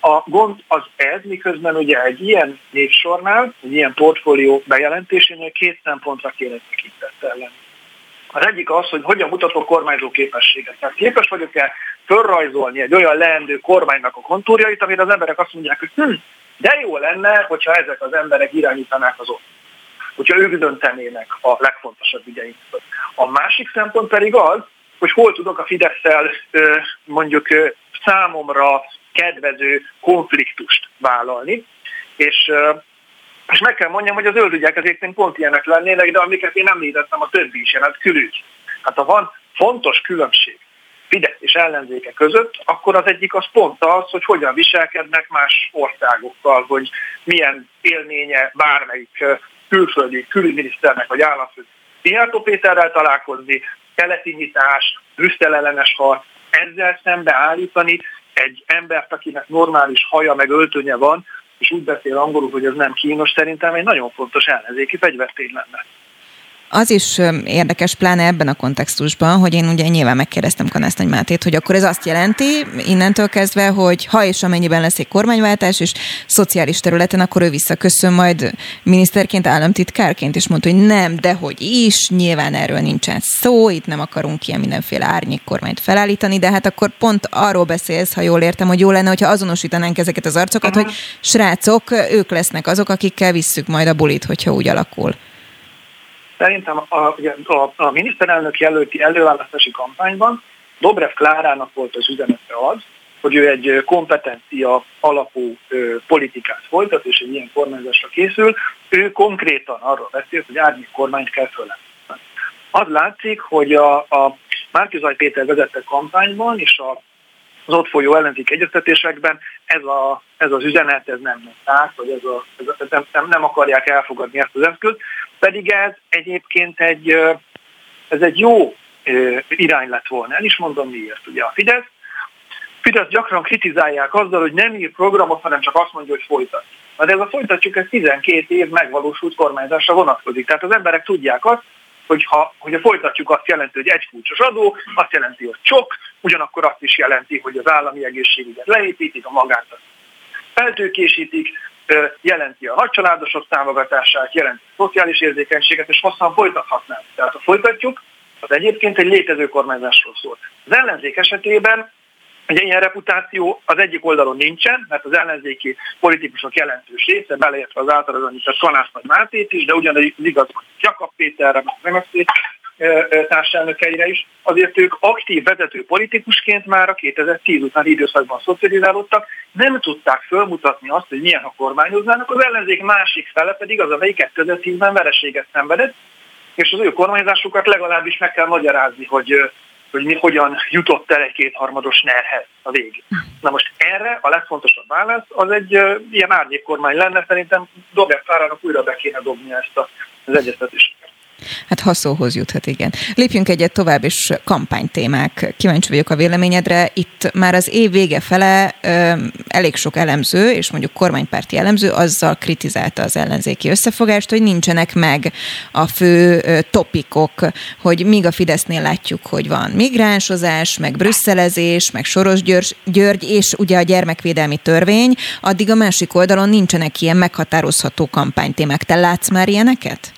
a gond az ez, miközben ugye egy ilyen névsornál, egy ilyen portfólió bejelentésénél két szempontra kéne tekintettel lenni. Az egyik az, hogy hogyan mutatok kormányzó képességet. Tehát képes vagyok-e fölrajzolni egy olyan leendő kormánynak a kontúrjait, amire az emberek azt mondják, hogy hm, de jó lenne, hogyha ezek az emberek irányítanák az ott. Hogyha ők döntenének a legfontosabb ügyeinket. A másik szempont pedig az, hogy hol tudok a fidesz mondjuk számomra kedvező konfliktust vállalni, és és meg kell mondjam, hogy az zöld ügyek azért pont ilyenek lennének, de amiket én említettem, a többi is, hát külügy. Hát ha van fontos különbség Fidesz és ellenzéke között, akkor az egyik az pont az, hogy hogyan viselkednek más országokkal, hogy milyen élménye bármelyik külföldi külügyminiszternek vagy államfő Szijjártó Péterrel találkozni, keleti nyitás, Brüsszel ellenes harc, ezzel szembe állítani egy embert, akinek normális haja meg öltönye van, és úgy beszél angolul, hogy ez nem kínos, szerintem egy nagyon fontos ellenzéki fegyvertény lenne. Az is érdekes, pláne ebben a kontextusban, hogy én ugye nyilván megkérdeztem Kanász Nagy Mátét, hogy akkor ez azt jelenti innentől kezdve, hogy ha és amennyiben lesz egy kormányváltás és szociális területen, akkor ő visszaköszön majd miniszterként, államtitkárként, és mondta, hogy nem, de hogy is, nyilván erről nincsen szó, itt nem akarunk ilyen mindenféle árnyék kormányt felállítani, de hát akkor pont arról beszélsz, ha jól értem, hogy jó lenne, hogyha azonosítanánk ezeket az arcokat, uh-huh. hogy srácok, ők lesznek azok, akikkel visszük majd a bulit, hogyha úgy alakul. Szerintem a, a, a miniszterelnök jelölti előválasztási kampányban Dobrev Klárának volt az üzenete az, hogy ő egy kompetencia alapú ö, politikát folytat, és egy ilyen kormányzásra készül. Ő konkrétan arról beszélt, hogy árnyék kormányt kell fölemlíteni. Az látszik, hogy a, a Márkizaj Péter vezette kampányban, és a az ott folyó ellenzék egyeztetésekben ez, a, ez az üzenet, ez nem ment át, vagy ez a, ez nem, nem, nem akarják elfogadni ezt az eszközt, pedig ez egyébként egy, ez egy jó irány lett volna. El is mondom miért. Ugye a Fidesz Fidesz gyakran kritizálják azzal, hogy nem ír programot, hanem csak azt mondja, hogy folytatjuk. De ez a folytatjuk, ez 12 év megvalósult kormányzásra vonatkozik. Tehát az emberek tudják azt, hogy, ha, hogy a folytatjuk azt jelenti, hogy egy kulcsos adó, azt jelenti, hogy csok, ugyanakkor azt is jelenti, hogy az állami egészségügyet leépítik, a magát feltőkésítik, jelenti a nagycsaládosok támogatását, jelenti a szociális érzékenységet, és hosszan folytathatnánk. Tehát ha folytatjuk, az egyébként egy létező kormányzásról szól. Az ellenzék esetében Ugye ilyen reputáció az egyik oldalon nincsen, mert az ellenzéki politikusok jelentős része, beleértve az általában a Kanász Nagy Mátét is, de ugyanaz igaz Jakab Péterre, meg MSZP társelnökeire is, azért ők aktív vezető politikusként már a 2010 utáni időszakban szocializálódtak, nem tudták fölmutatni azt, hogy milyen a kormányoznának, az ellenzék másik fele pedig az, amelyik 2010-ben vereséget szenvedett, és az ő kormányzásukat legalábbis meg kell magyarázni, hogy hogy mi hogyan jutott el egy kétharmados nerhez a végig. Na most erre a legfontosabb válasz az egy uh, ilyen árnyékkormány lenne, szerintem Dobják Fárának újra be kéne dobni ezt a, az egyeztetést. Hát haszóhoz juthat, igen. Lépjünk egyet tovább, és kampánytémák. Kíváncsi vagyok a véleményedre. Itt már az év vége fele ö, elég sok elemző, és mondjuk kormánypárti elemző azzal kritizálta az ellenzéki összefogást, hogy nincsenek meg a fő ö, topikok, hogy míg a Fidesznél látjuk, hogy van migránsozás, meg brüsszelezés, meg Soros György, György és ugye a gyermekvédelmi törvény, addig a másik oldalon nincsenek ilyen meghatározható kampánytémák. Te látsz már ilyeneket?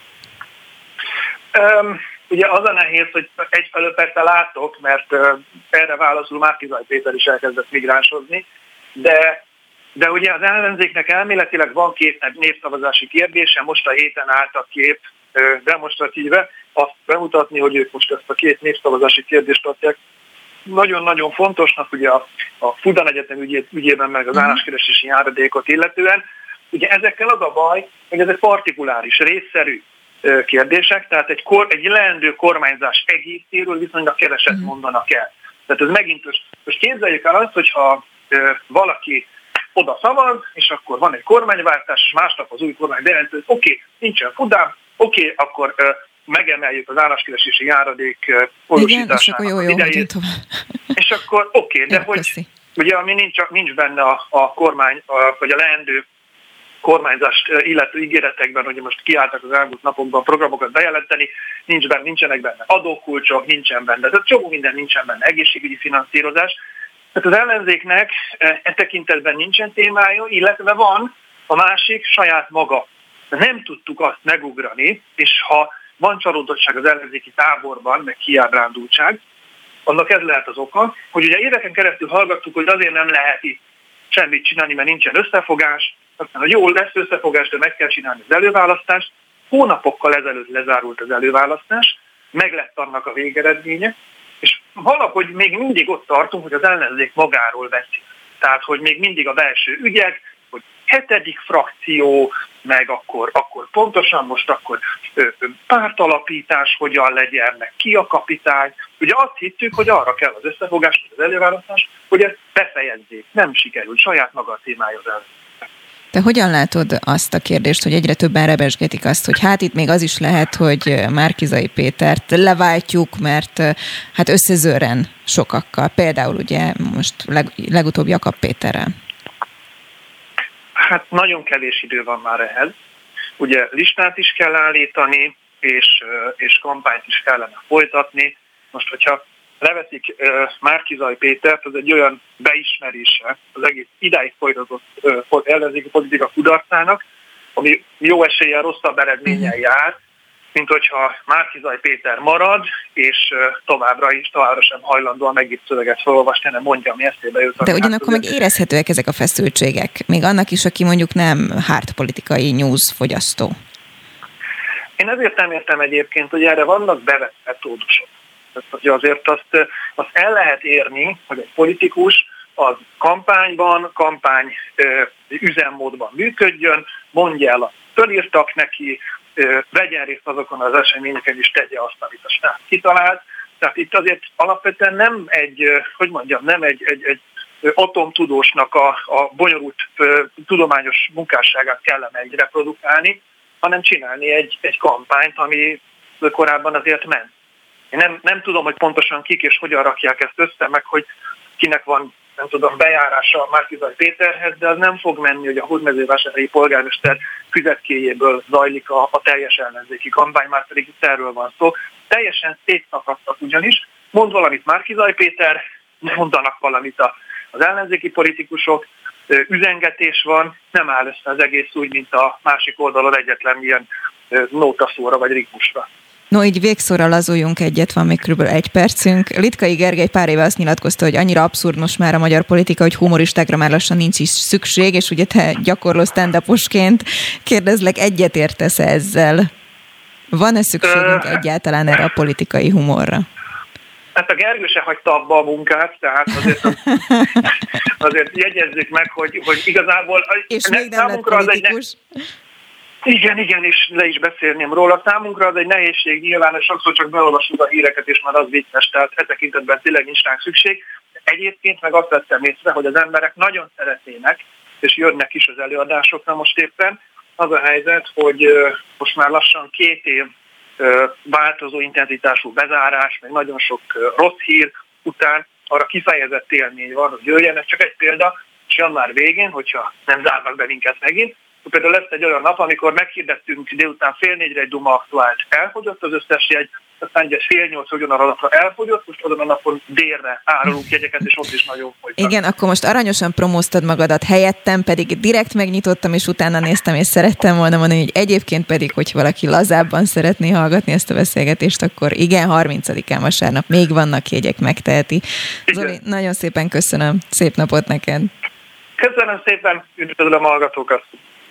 Um, ugye az a nehéz, hogy egyfelől persze látok, mert uh, erre válaszul már Kizaj Péter is elkezdett migránsozni, de de ugye az ellenzéknek elméletileg van két népszavazási kérdése, most a héten álltak kép uh, demonstratíve, azt bemutatni, hogy ők most ezt a két népszavazási kérdést tartják nagyon-nagyon fontosnak, ugye a, a Fudan Egyetem ügyét, ügyében meg az mhm. álláskeresési járadékot illetően. Ugye ezekkel az a baj, hogy ez egy partikuláris, részszerű kérdések, tehát egy, kor, egy leendő kormányzás egészéről viszonylag keveset mhm. mondanak el. Tehát ez megint, most képzeljük el azt, hogyha valaki oda szavaz, és akkor van egy kormányváltás, és másnap az új kormány bejelenti, hogy oké, okay, nincsen fudám, oké, okay, akkor uh, megemeljük az álláskeresési járadék uh, folyosításának jó, jó, idejét. [LAUGHS] És akkor oké, okay, de hogy köszi. ugye ami nincs, nincs benne a, a kormány, a, vagy a leendő kormányzást illető ígéretekben, hogy most kiálltak az elmúlt napokban programokat bejelenteni, nincs benne, nincsenek benne adókulcsok, nincsen benne, tehát csomó minden nincsen benne, egészségügyi finanszírozás. Tehát az ellenzéknek e tekintetben nincsen témája, illetve van a másik saját maga. Nem tudtuk azt megugrani, és ha van csalódottság az ellenzéki táborban, meg kiábrándultság, annak ez lehet az oka, hogy ugye éveken keresztül hallgattuk, hogy azért nem lehet itt semmit csinálni, mert nincsen összefogás, aztán, jól lesz összefogás, de meg kell csinálni az előválasztást. Hónapokkal ezelőtt lezárult az előválasztás, meg lett annak a végeredménye, és valahogy még mindig ott tartunk, hogy az ellenzék magáról beszél. Tehát, hogy még mindig a belső ügyek, hogy hetedik frakció, meg akkor, akkor pontosan most akkor ö, ö, pártalapítás hogyan legyen, meg ki a kapitány. Ugye azt hittük, hogy arra kell az összefogás, az előválasztás, hogy ezt befejezzék. Nem sikerült, saját maga a témája az ellenzék. Te hogyan látod azt a kérdést, hogy egyre többen rebesgetik azt, hogy hát itt még az is lehet, hogy Márkizai Pétert leváltjuk, mert hát összezőren sokakkal, például ugye most leg, legutóbb Jakab Péterrel. Hát nagyon kevés idő van már ehhez. Ugye listát is kell állítani, és, és kampányt is kellene folytatni. Most, hogyha leveszik Márkizaj Pétert, ez egy olyan beismerése az egész idáig folytatott ellenzéki politika kudarcának, ami jó eséllyel rosszabb eredménnyel mhm. jár, mint hogyha Márkizaj Péter marad, és továbbra is, továbbra sem hajlandó a megírt szöveget felolvasni, hanem mondja, ami eszébe jut. De ugyanakkor meg érezhetőek ezek a feszültségek, még annak is, aki mondjuk nem hárt politikai news fogyasztó. Én ezért nem értem egyébként, hogy erre vannak bevett Hogy azért azt, azt el lehet érni, hogy egy politikus az kampányban, kampány üzemmódban működjön, mondja el, fölírtak neki, vegyen részt azokon az eseményeken, és tegye azt, amit a stát kitalált. Tehát itt azért alapvetően nem egy, hogy mondjam, nem egy, egy, egy atomtudósnak a, a bonyolult tudományos munkásságát kellene egy reprodukálni, hanem csinálni egy, egy kampányt, ami korábban azért ment. Én nem, nem tudom, hogy pontosan kik és hogyan rakják ezt össze, meg hogy kinek van nem tudom, bejárása a Márkizaj Péterhez, de az nem fog menni, hogy a hódmezővásárhelyi polgármester füzetkéjéből zajlik a, a teljes ellenzéki kampány, már pedig itt erről van szó. Teljesen szétszakadtak ugyanis, mond valamit Márkizaj Péter, mondanak valamit a, az ellenzéki politikusok, üzengetés van, nem áll össze az egész úgy, mint a másik oldalon egyetlen ilyen nótaszóra vagy ritmusra. No, így végszóra lazuljunk egyet, van még kb. egy percünk. Litkai Gergely pár éve azt nyilatkozta, hogy annyira abszurd most már a magyar politika, hogy humoristákra már lassan nincs is szükség, és ugye te gyakorló stand kérdezlek, egyet értesz ezzel? Van-e szükségünk egyáltalán erre a politikai humorra? Hát a Gergő se hagyta abba a munkát, tehát azért, [LAUGHS] azért jegyezzük meg, hogy, hogy igazából és ne, még nem számunkra az egy igen, igen, és le is beszélném róla. Számunkra az egy nehézség nyilván, hogy sokszor csak beolvasunk a híreket, és már az vicces, tehát e tekintetben tényleg nincs rá szükség. Egyébként meg azt vettem észre, hogy az emberek nagyon szeretnének, és jönnek is az előadásokra most éppen. Az a helyzet, hogy most már lassan két év változó intenzitású bezárás, meg nagyon sok rossz hír után arra kifejezett élmény van, hogy jöjjenek. Csak egy példa, és január végén, hogyha nem zárnak be minket megint, például lesz egy olyan nap, amikor meghirdettünk délután fél négyre egy Duma aktuált, elfogyott az összes jegy, aztán fél nyolc ugyanarra napra elfogyott, most azon a napon délre árulunk jegyeket, és ott is nagyon fogytak. Igen, akkor most aranyosan promóztad magadat helyettem, pedig direkt megnyitottam, és utána néztem, és szerettem volna mondani, hogy egyébként pedig, hogy valaki lazábban szeretné hallgatni ezt a beszélgetést, akkor igen, 30-án vasárnap még vannak jegyek, megteheti. Igen. Zoli, nagyon szépen köszönöm, szép napot neked! Köszönöm szépen, üdvözlöm a hallgatókat!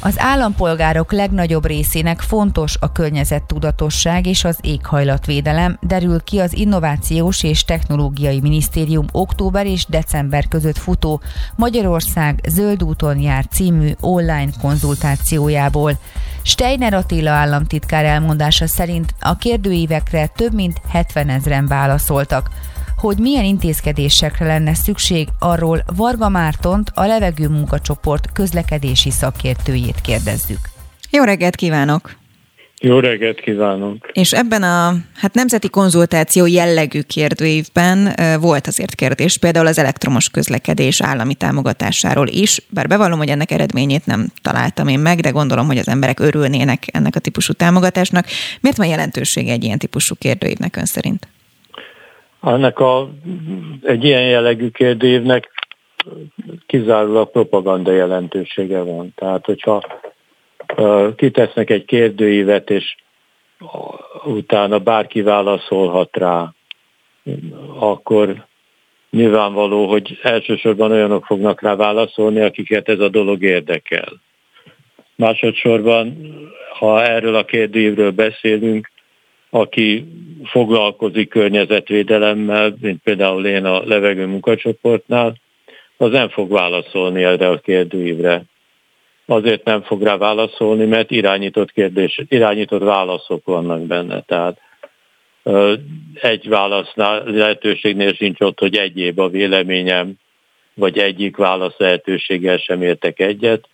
Az állampolgárok legnagyobb részének fontos a környezettudatosság és az éghajlatvédelem, derül ki az Innovációs és Technológiai Minisztérium október és december között futó Magyarország Zöld úton jár című online konzultációjából. Steiner Attila államtitkár elmondása szerint a kérdőívekre több mint 70 ezeren válaszoltak. Hogy milyen intézkedésekre lenne szükség, arról Varga Mártont, a levegő munkacsoport közlekedési szakértőjét kérdezzük. Jó reggelt kívánok! Jó reggelt kívánok! És ebben a hát nemzeti konzultáció jellegű kérdőívben volt azért kérdés, például az elektromos közlekedés állami támogatásáról is, bár bevallom, hogy ennek eredményét nem találtam én meg, de gondolom, hogy az emberek örülnének ennek a típusú támogatásnak. Miért van jelentősége egy ilyen típusú kérdőívnek ön szerint? Ennek a, egy ilyen jellegű kérdőívnek kizárólag propaganda jelentősége van. Tehát, hogyha kitesznek egy kérdőívet, és utána bárki válaszolhat rá, akkor nyilvánvaló, hogy elsősorban olyanok fognak rá válaszolni, akiket ez a dolog érdekel. Másodszorban, ha erről a kérdőívről beszélünk, aki foglalkozik környezetvédelemmel, mint például én a levegő munkacsoportnál, az nem fog válaszolni erre a kérdőívre. Azért nem fog rá válaszolni, mert irányított kérdés, irányított válaszok vannak benne. Tehát egy válasznál lehetőségnél sincs ott, hogy egyéb a véleményem, vagy egyik válasz lehetőséggel sem értek egyet.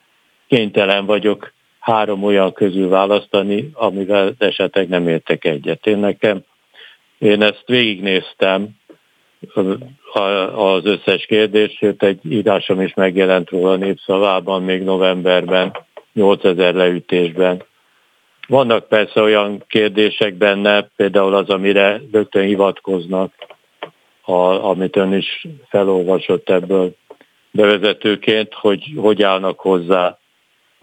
Kénytelen vagyok három olyan közül választani, amivel esetleg nem értek egyet. Én nekem, én ezt végignéztem, az összes kérdés, sőt egy írásom is megjelent róla népszavában még novemberben, 8000 leütésben. Vannak persze olyan kérdések benne, például az, amire rögtön hivatkoznak, a, amit ön is felolvasott ebből bevezetőként, hogy hogy állnak hozzá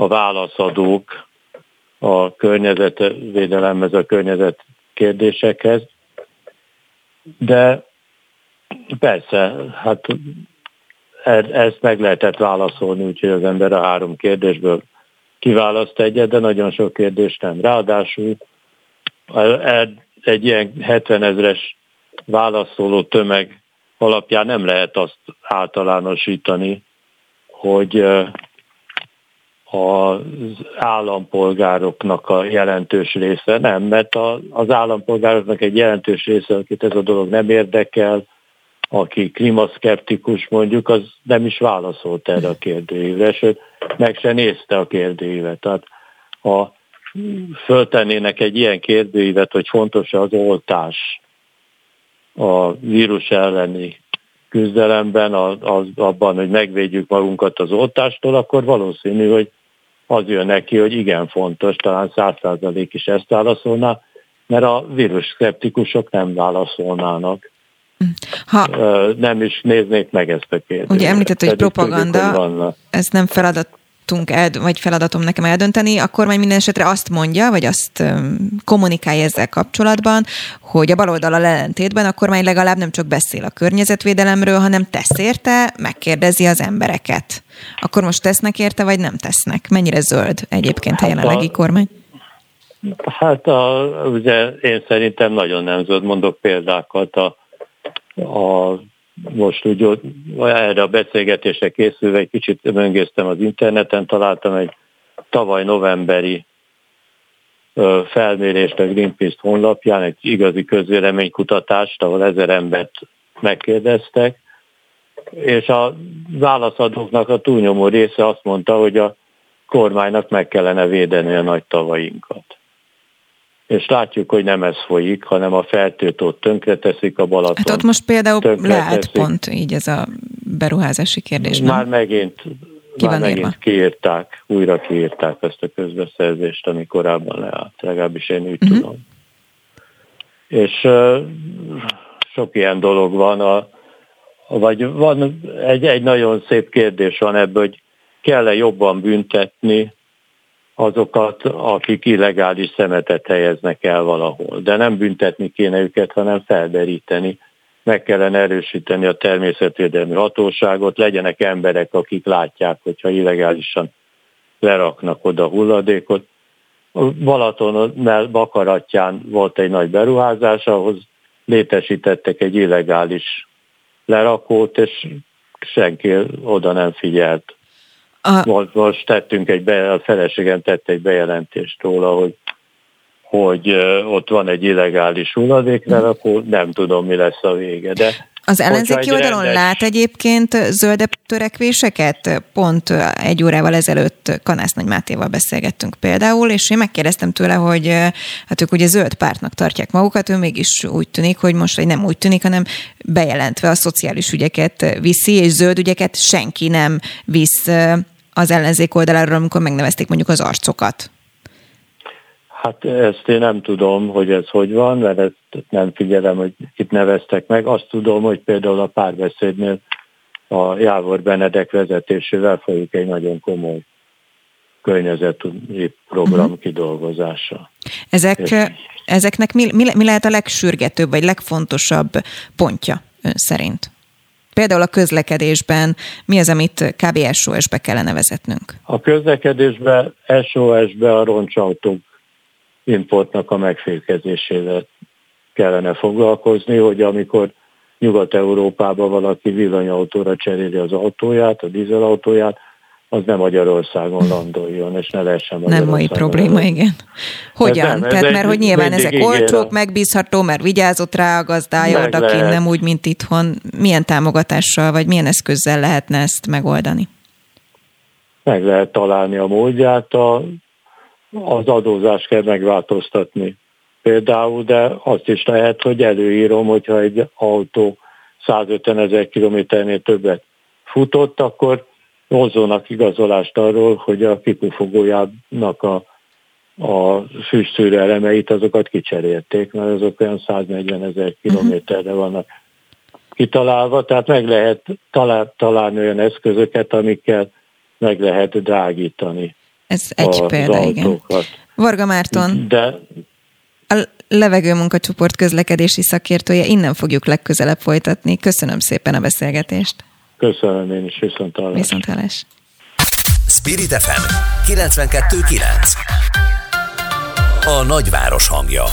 a válaszadók a környezetvédelemhez, a környezet kérdésekhez. De persze, hát e- ezt meg lehetett válaszolni, úgyhogy az ember a három kérdésből kiválaszt egyet, de nagyon sok kérdést nem. Ráadásul egy ilyen 70 ezres válaszoló tömeg alapján nem lehet azt általánosítani, hogy az állampolgároknak a jelentős része. Nem, mert a, az állampolgároknak egy jelentős része, akit ez a dolog nem érdekel, aki klímaszkeptikus mondjuk, az nem is válaszolt erre a kérdőívre, sőt, meg se nézte a kérdőívet. Tehát ha föltennének egy ilyen kérdőívet, hogy fontos az oltás a vírus elleni küzdelemben, az, abban, hogy megvédjük magunkat az oltástól, akkor valószínű, hogy az jön neki, hogy igen fontos, talán száz százalék is ezt válaszolná, mert a vírus szkeptikusok nem válaszolnának. Ha, nem is néznék meg ezt a kérdést. Ugye említett, hogy propaganda, ez nem feladat el, vagy feladatom nekem eldönteni, a kormány minden esetre azt mondja, vagy azt kommunikálja ezzel kapcsolatban, hogy a baloldal ellentétben a kormány legalább nem csak beszél a környezetvédelemről, hanem tesz érte, megkérdezi az embereket. Akkor most tesznek érte, vagy nem tesznek? Mennyire zöld egyébként hát a jelenlegi a, kormány? Hát a, ugye én szerintem nagyon nem zöld. Mondok példákat a, a most úgy erre a beszélgetésre készülve egy kicsit möngésztem az interneten, találtam egy tavaly novemberi felmérést a Greenpeace honlapján, egy igazi közvéleménykutatást, ahol ezer embert megkérdeztek, és a válaszadóknak a túlnyomó része azt mondta, hogy a kormánynak meg kellene védeni a nagy tavainkat és látjuk, hogy nem ez folyik, hanem a fertőtót tönkreteszik a Balaton. Hát ott most például lehet pont így ez a beruházási kérdés, nem? Már megint, Ki már megint írva? kiírták, újra kiírták ezt a közbeszerzést, ami korábban leállt, legalábbis én úgy uh-huh. tudom. És uh, sok ilyen dolog van, a, vagy van egy, egy nagyon szép kérdés van ebből, hogy kell-e jobban büntetni azokat, akik illegális szemetet helyeznek el valahol. De nem büntetni kéne őket, hanem felderíteni. Meg kellene erősíteni a természetvédelmi hatóságot, legyenek emberek, akik látják, hogyha illegálisan leraknak oda hulladékot. Balaton Bakaratján volt egy nagy beruházás, ahhoz létesítettek egy illegális lerakót, és senki oda nem figyelt a... Most, tettünk egy, be, a feleségem tett egy bejelentést róla, hogy hogy ott van egy illegális hulladéknál, akkor nem tudom, mi lesz a vége. De az ellenzéki oldalon rendes... lát egyébként zöldebb törekvéseket? Pont egy órával ezelőtt Kanász Nagy Mátéval beszélgettünk például, és én megkérdeztem tőle, hogy hát ők ugye zöld pártnak tartják magukat, ő mégis úgy tűnik, hogy most, vagy nem úgy tűnik, hanem bejelentve a szociális ügyeket viszi, és zöld ügyeket senki nem visz az ellenzék oldaláról, amikor megnevezték mondjuk az arcokat? Hát ezt én nem tudom, hogy ez hogy van, mert ezt nem figyelem, hogy itt neveztek meg. Azt tudom, hogy például a párbeszédnél a Jávor Benedek vezetésével folyik egy nagyon komoly környezeti program uh-huh. kidolgozása. Ezek, És... ezeknek mi, mi, mi lehet a legsürgetőbb, vagy legfontosabb pontja ön szerint? Például a közlekedésben mi az, amit kb. SOS-be kellene vezetnünk? A közlekedésben SOS-be a roncsautók importnak a megfékezésével kellene foglalkozni, hogy amikor Nyugat-Európában valaki villanyautóra cseréli az autóját, a dízelautóját, az nem Magyarországon landoljon, és ne lehessen Nem mai probléma, igen. Hogyan? Nem, Tehát, mert hogy nyilván ezek olcsók, megbízható, mert vigyázott rá a gazdája odakin, nem úgy, mint itthon. Milyen támogatással, vagy milyen eszközzel lehetne ezt megoldani? Meg lehet találni a módját, a, az adózást kell megváltoztatni. Például, de azt is lehet, hogy előírom, hogyha egy autó 150 ezer kilométernél többet futott, akkor hozzonak igazolást arról, hogy a kipufogójának a, a füstszűrő elemeit, azokat kicserélték, mert azok olyan 140 ezer kilométerre vannak kitalálva, tehát meg lehet talál, találni olyan eszközöket, amikkel meg lehet drágítani. Ez egy példa, igen. Varga Márton, De, a levegő munkacsoport közlekedési szakértője, innen fogjuk legközelebb folytatni. Köszönöm szépen a beszélgetést. Köszönöm én is, viszont hallás. Viszont hallás. Spirit FM 92.9 A nagyváros hangja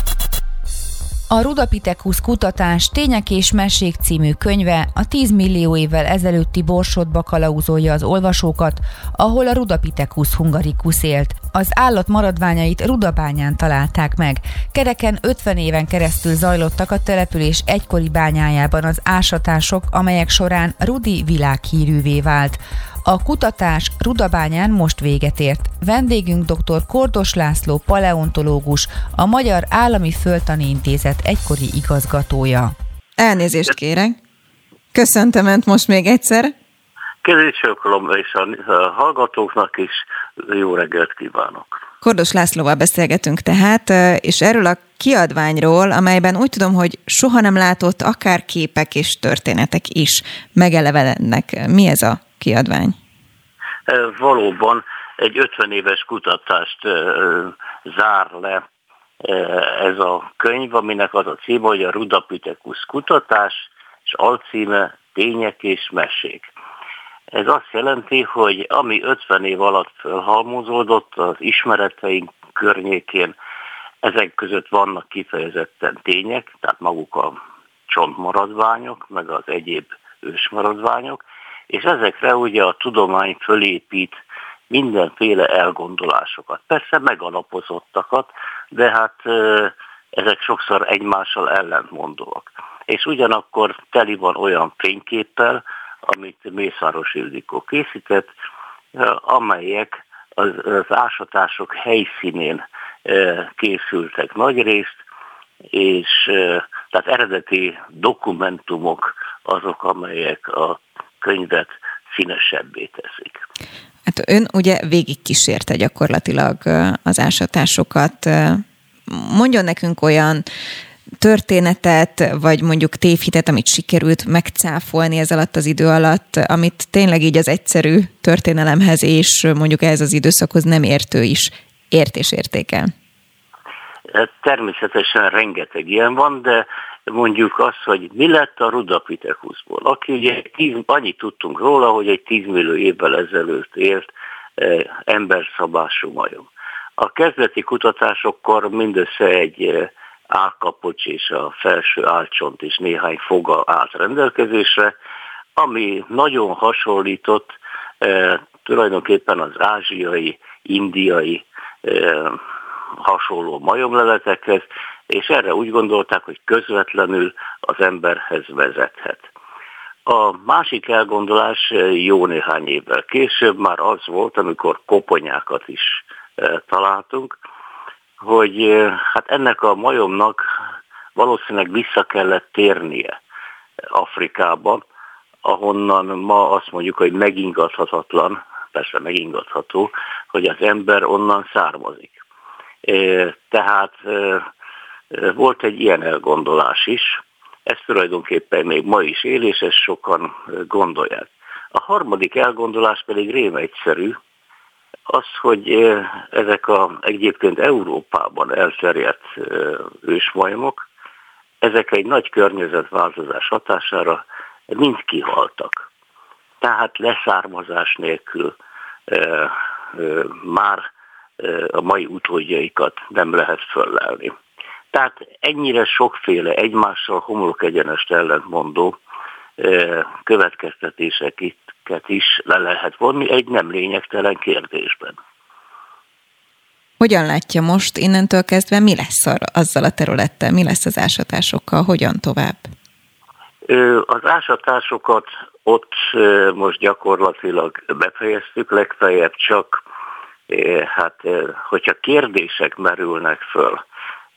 A Rudapithecus kutatás Tények és Mesék című könyve a 10 millió évvel ezelőtti borsodba kalauzolja az olvasókat, ahol a Rudapithecus hungaricus élt. Az állat maradványait Rudabányán találták meg. Kereken 50 éven keresztül zajlottak a település egykori bányájában az ásatások, amelyek során Rudi világhírűvé vált. A kutatás Rudabányán most véget ért. Vendégünk dr. Kordos László, paleontológus, a Magyar Állami Földtani Intézet egykori igazgatója. Elnézést kérek. Köszöntöm Önt most még egyszer. Kedvécsökolom és a hallgatóknak is jó reggelt kívánok. Kordos Lászlóval beszélgetünk tehát, és erről a kiadványról, amelyben úgy tudom, hogy soha nem látott akár képek és történetek is megelevenednek. Mi ez a kiadvány? Valóban egy 50 éves kutatást zár le ez a könyv, aminek az a címe, hogy a Rudapithecus kutatás, és alcíme Tények és mesék. Ez azt jelenti, hogy ami 50 év alatt felhalmozódott az ismereteink környékén, ezek között vannak kifejezetten tények, tehát maguk a csontmaradványok, meg az egyéb ősmaradványok, és ezekre ugye a tudomány fölépít mindenféle elgondolásokat. Persze megalapozottakat, de hát ezek sokszor egymással ellentmondóak. És ugyanakkor teli van olyan fényképpel, amit Mészáros Ildikó készített, amelyek az, ásatások helyszínén készültek nagyrészt, és tehát eredeti dokumentumok azok, amelyek a könyvet színesebbé teszik. Hát ön ugye végigkísérte gyakorlatilag az ásatásokat. Mondjon nekünk olyan történetet, vagy mondjuk tévhitet, amit sikerült megcáfolni ez alatt az idő alatt, amit tényleg így az egyszerű történelemhez és mondjuk ehhez az időszakhoz nem értő is ért és értékel? Természetesen rengeteg ilyen van, de mondjuk azt, hogy mi lett a Rudapithecusból. Aki ugye tíz, annyit tudtunk róla, hogy egy 10 millió évvel ezelőtt élt eh, emberszabású majom. A kezdeti kutatásokkor mindössze egy eh, álkapocs és a felső álcsont és néhány foga állt rendelkezésre, ami nagyon hasonlított eh, tulajdonképpen az ázsiai, indiai eh, hasonló majomleletekhez, és erre úgy gondolták, hogy közvetlenül az emberhez vezethet. A másik elgondolás jó néhány évvel később már az volt, amikor koponyákat is e, találtunk, hogy e, hát ennek a majomnak valószínűleg vissza kellett térnie Afrikába, ahonnan ma azt mondjuk, hogy megingathatatlan, persze megingatható, hogy az ember onnan származik. Tehát volt egy ilyen elgondolás is, ez tulajdonképpen még ma is él, és ezt sokan gondolják. A harmadik elgondolás pedig rém egyszerű, az, hogy ezek a egyébként Európában elterjedt ősmajmok, ezek egy nagy környezetváltozás hatására mind kihaltak. Tehát leszármazás nélkül már a mai utódjaikat nem lehet föllelni. Tehát ennyire sokféle egymással homlok egyenest ellentmondó következtetéseket is le lehet vonni egy nem lényegtelen kérdésben. Hogyan látja most innentől kezdve, mi lesz azzal a területtel, mi lesz az ásatásokkal, hogyan tovább? Az ásatásokat ott most gyakorlatilag befejeztük, legfeljebb csak, hát hogyha kérdések merülnek föl,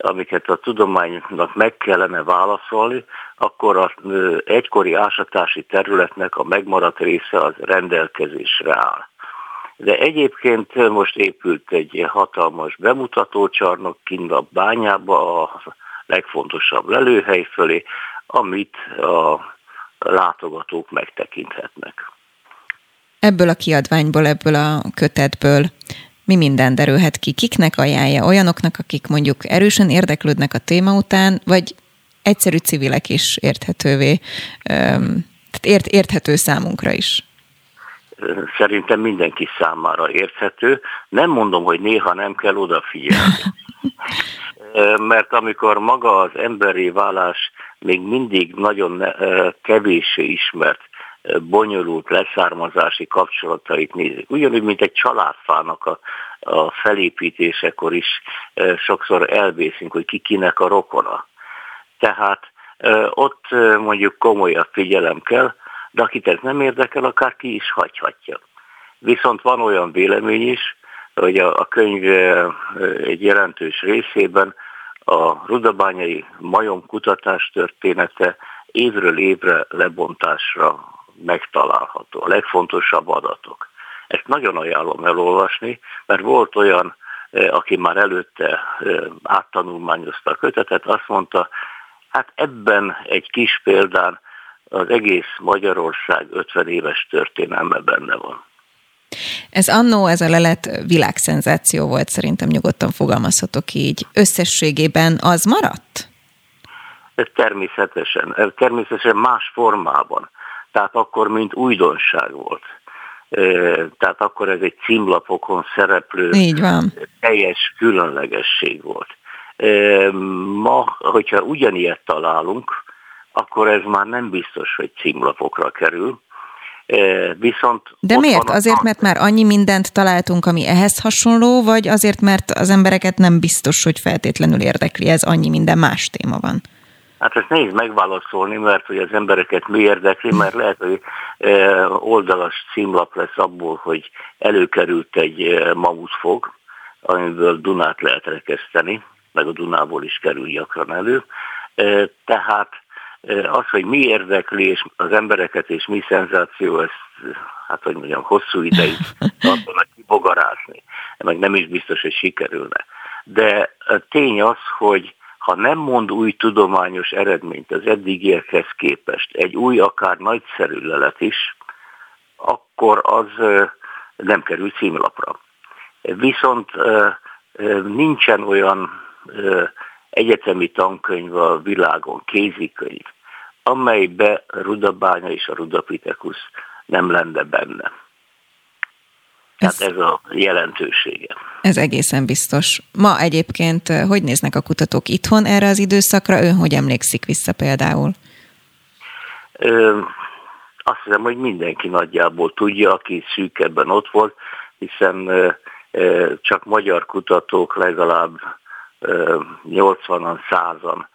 amiket a tudománynak meg kellene válaszolni, akkor az egykori ásatási területnek a megmaradt része az rendelkezésre áll. De egyébként most épült egy hatalmas bemutatócsarnok kint a bányába, a legfontosabb lelőhely fölé, amit a látogatók megtekinthetnek. Ebből a kiadványból, ebből a kötetből mi minden derülhet ki, kiknek ajánlja, olyanoknak, akik mondjuk erősen érdeklődnek a téma után, vagy egyszerű civilek is érthetővé, tehát ért, érthető számunkra is? Szerintem mindenki számára érthető. Nem mondom, hogy néha nem kell odafigyelni. [LAUGHS] Mert amikor maga az emberi válás még mindig nagyon kevéssé ismert bonyolult leszármazási kapcsolatait nézik. Ugyanúgy, mint egy családfának a, a felépítésekor is sokszor elvészünk, hogy ki kinek a rokona. Tehát ott mondjuk komolyabb figyelem kell, de akit ez nem érdekel, akár ki is hagyhatja. Viszont van olyan vélemény is, hogy a, a könyv egy jelentős részében a rudabányai majom kutatás története évről évre lebontásra megtalálható, a legfontosabb adatok. Ezt nagyon ajánlom elolvasni, mert volt olyan, eh, aki már előtte eh, áttanulmányozta a kötetet, azt mondta, hát ebben egy kis példán az egész Magyarország 50 éves történelme benne van. Ez annó, ez a lelet világszenzáció volt, szerintem nyugodtan fogalmazhatok így. Összességében az maradt? Ez természetesen, természetesen más formában tehát akkor mint újdonság volt. Tehát akkor ez egy címlapokon szereplő Így van. teljes különlegesség volt. Ma, hogyha ugyanilyet találunk, akkor ez már nem biztos, hogy címlapokra kerül. Viszont De miért? Azért, mert már annyi mindent találtunk, ami ehhez hasonló, vagy azért, mert az embereket nem biztos, hogy feltétlenül érdekli ez, annyi minden más téma van? Hát ezt nehéz megválaszolni, mert hogy az embereket mi érdekli, mert lehet, hogy e, oldalas címlap lesz abból, hogy előkerült egy e, mamutfog, amiből Dunát lehet rekeszteni, meg a Dunából is kerül gyakran elő. E, tehát az, hogy mi érdekli és az embereket és mi szenzáció, ezt hát hogy mondjam, hosszú ideig [LAUGHS] tartanak kibogarázni, meg nem is biztos, hogy sikerülne. De tény az, hogy ha nem mond új tudományos eredményt az eddigiekhez képest, egy új, akár nagyszerű lelet is, akkor az nem kerül címlapra. Viszont nincsen olyan egyetemi tankönyv a világon, kézikönyv, amelybe Rudabánya és a Rudapitekus nem lenne benne. Tehát ez a jelentősége. Ez egészen biztos. Ma egyébként eh, hogy néznek a kutatók itthon erre az időszakra? Ön hogy emlékszik vissza például? Ö, azt hiszem, hogy mindenki nagyjából tudja, aki szűkebben ott volt, hiszen ö, ö, csak magyar kutatók legalább 80-an, 100-an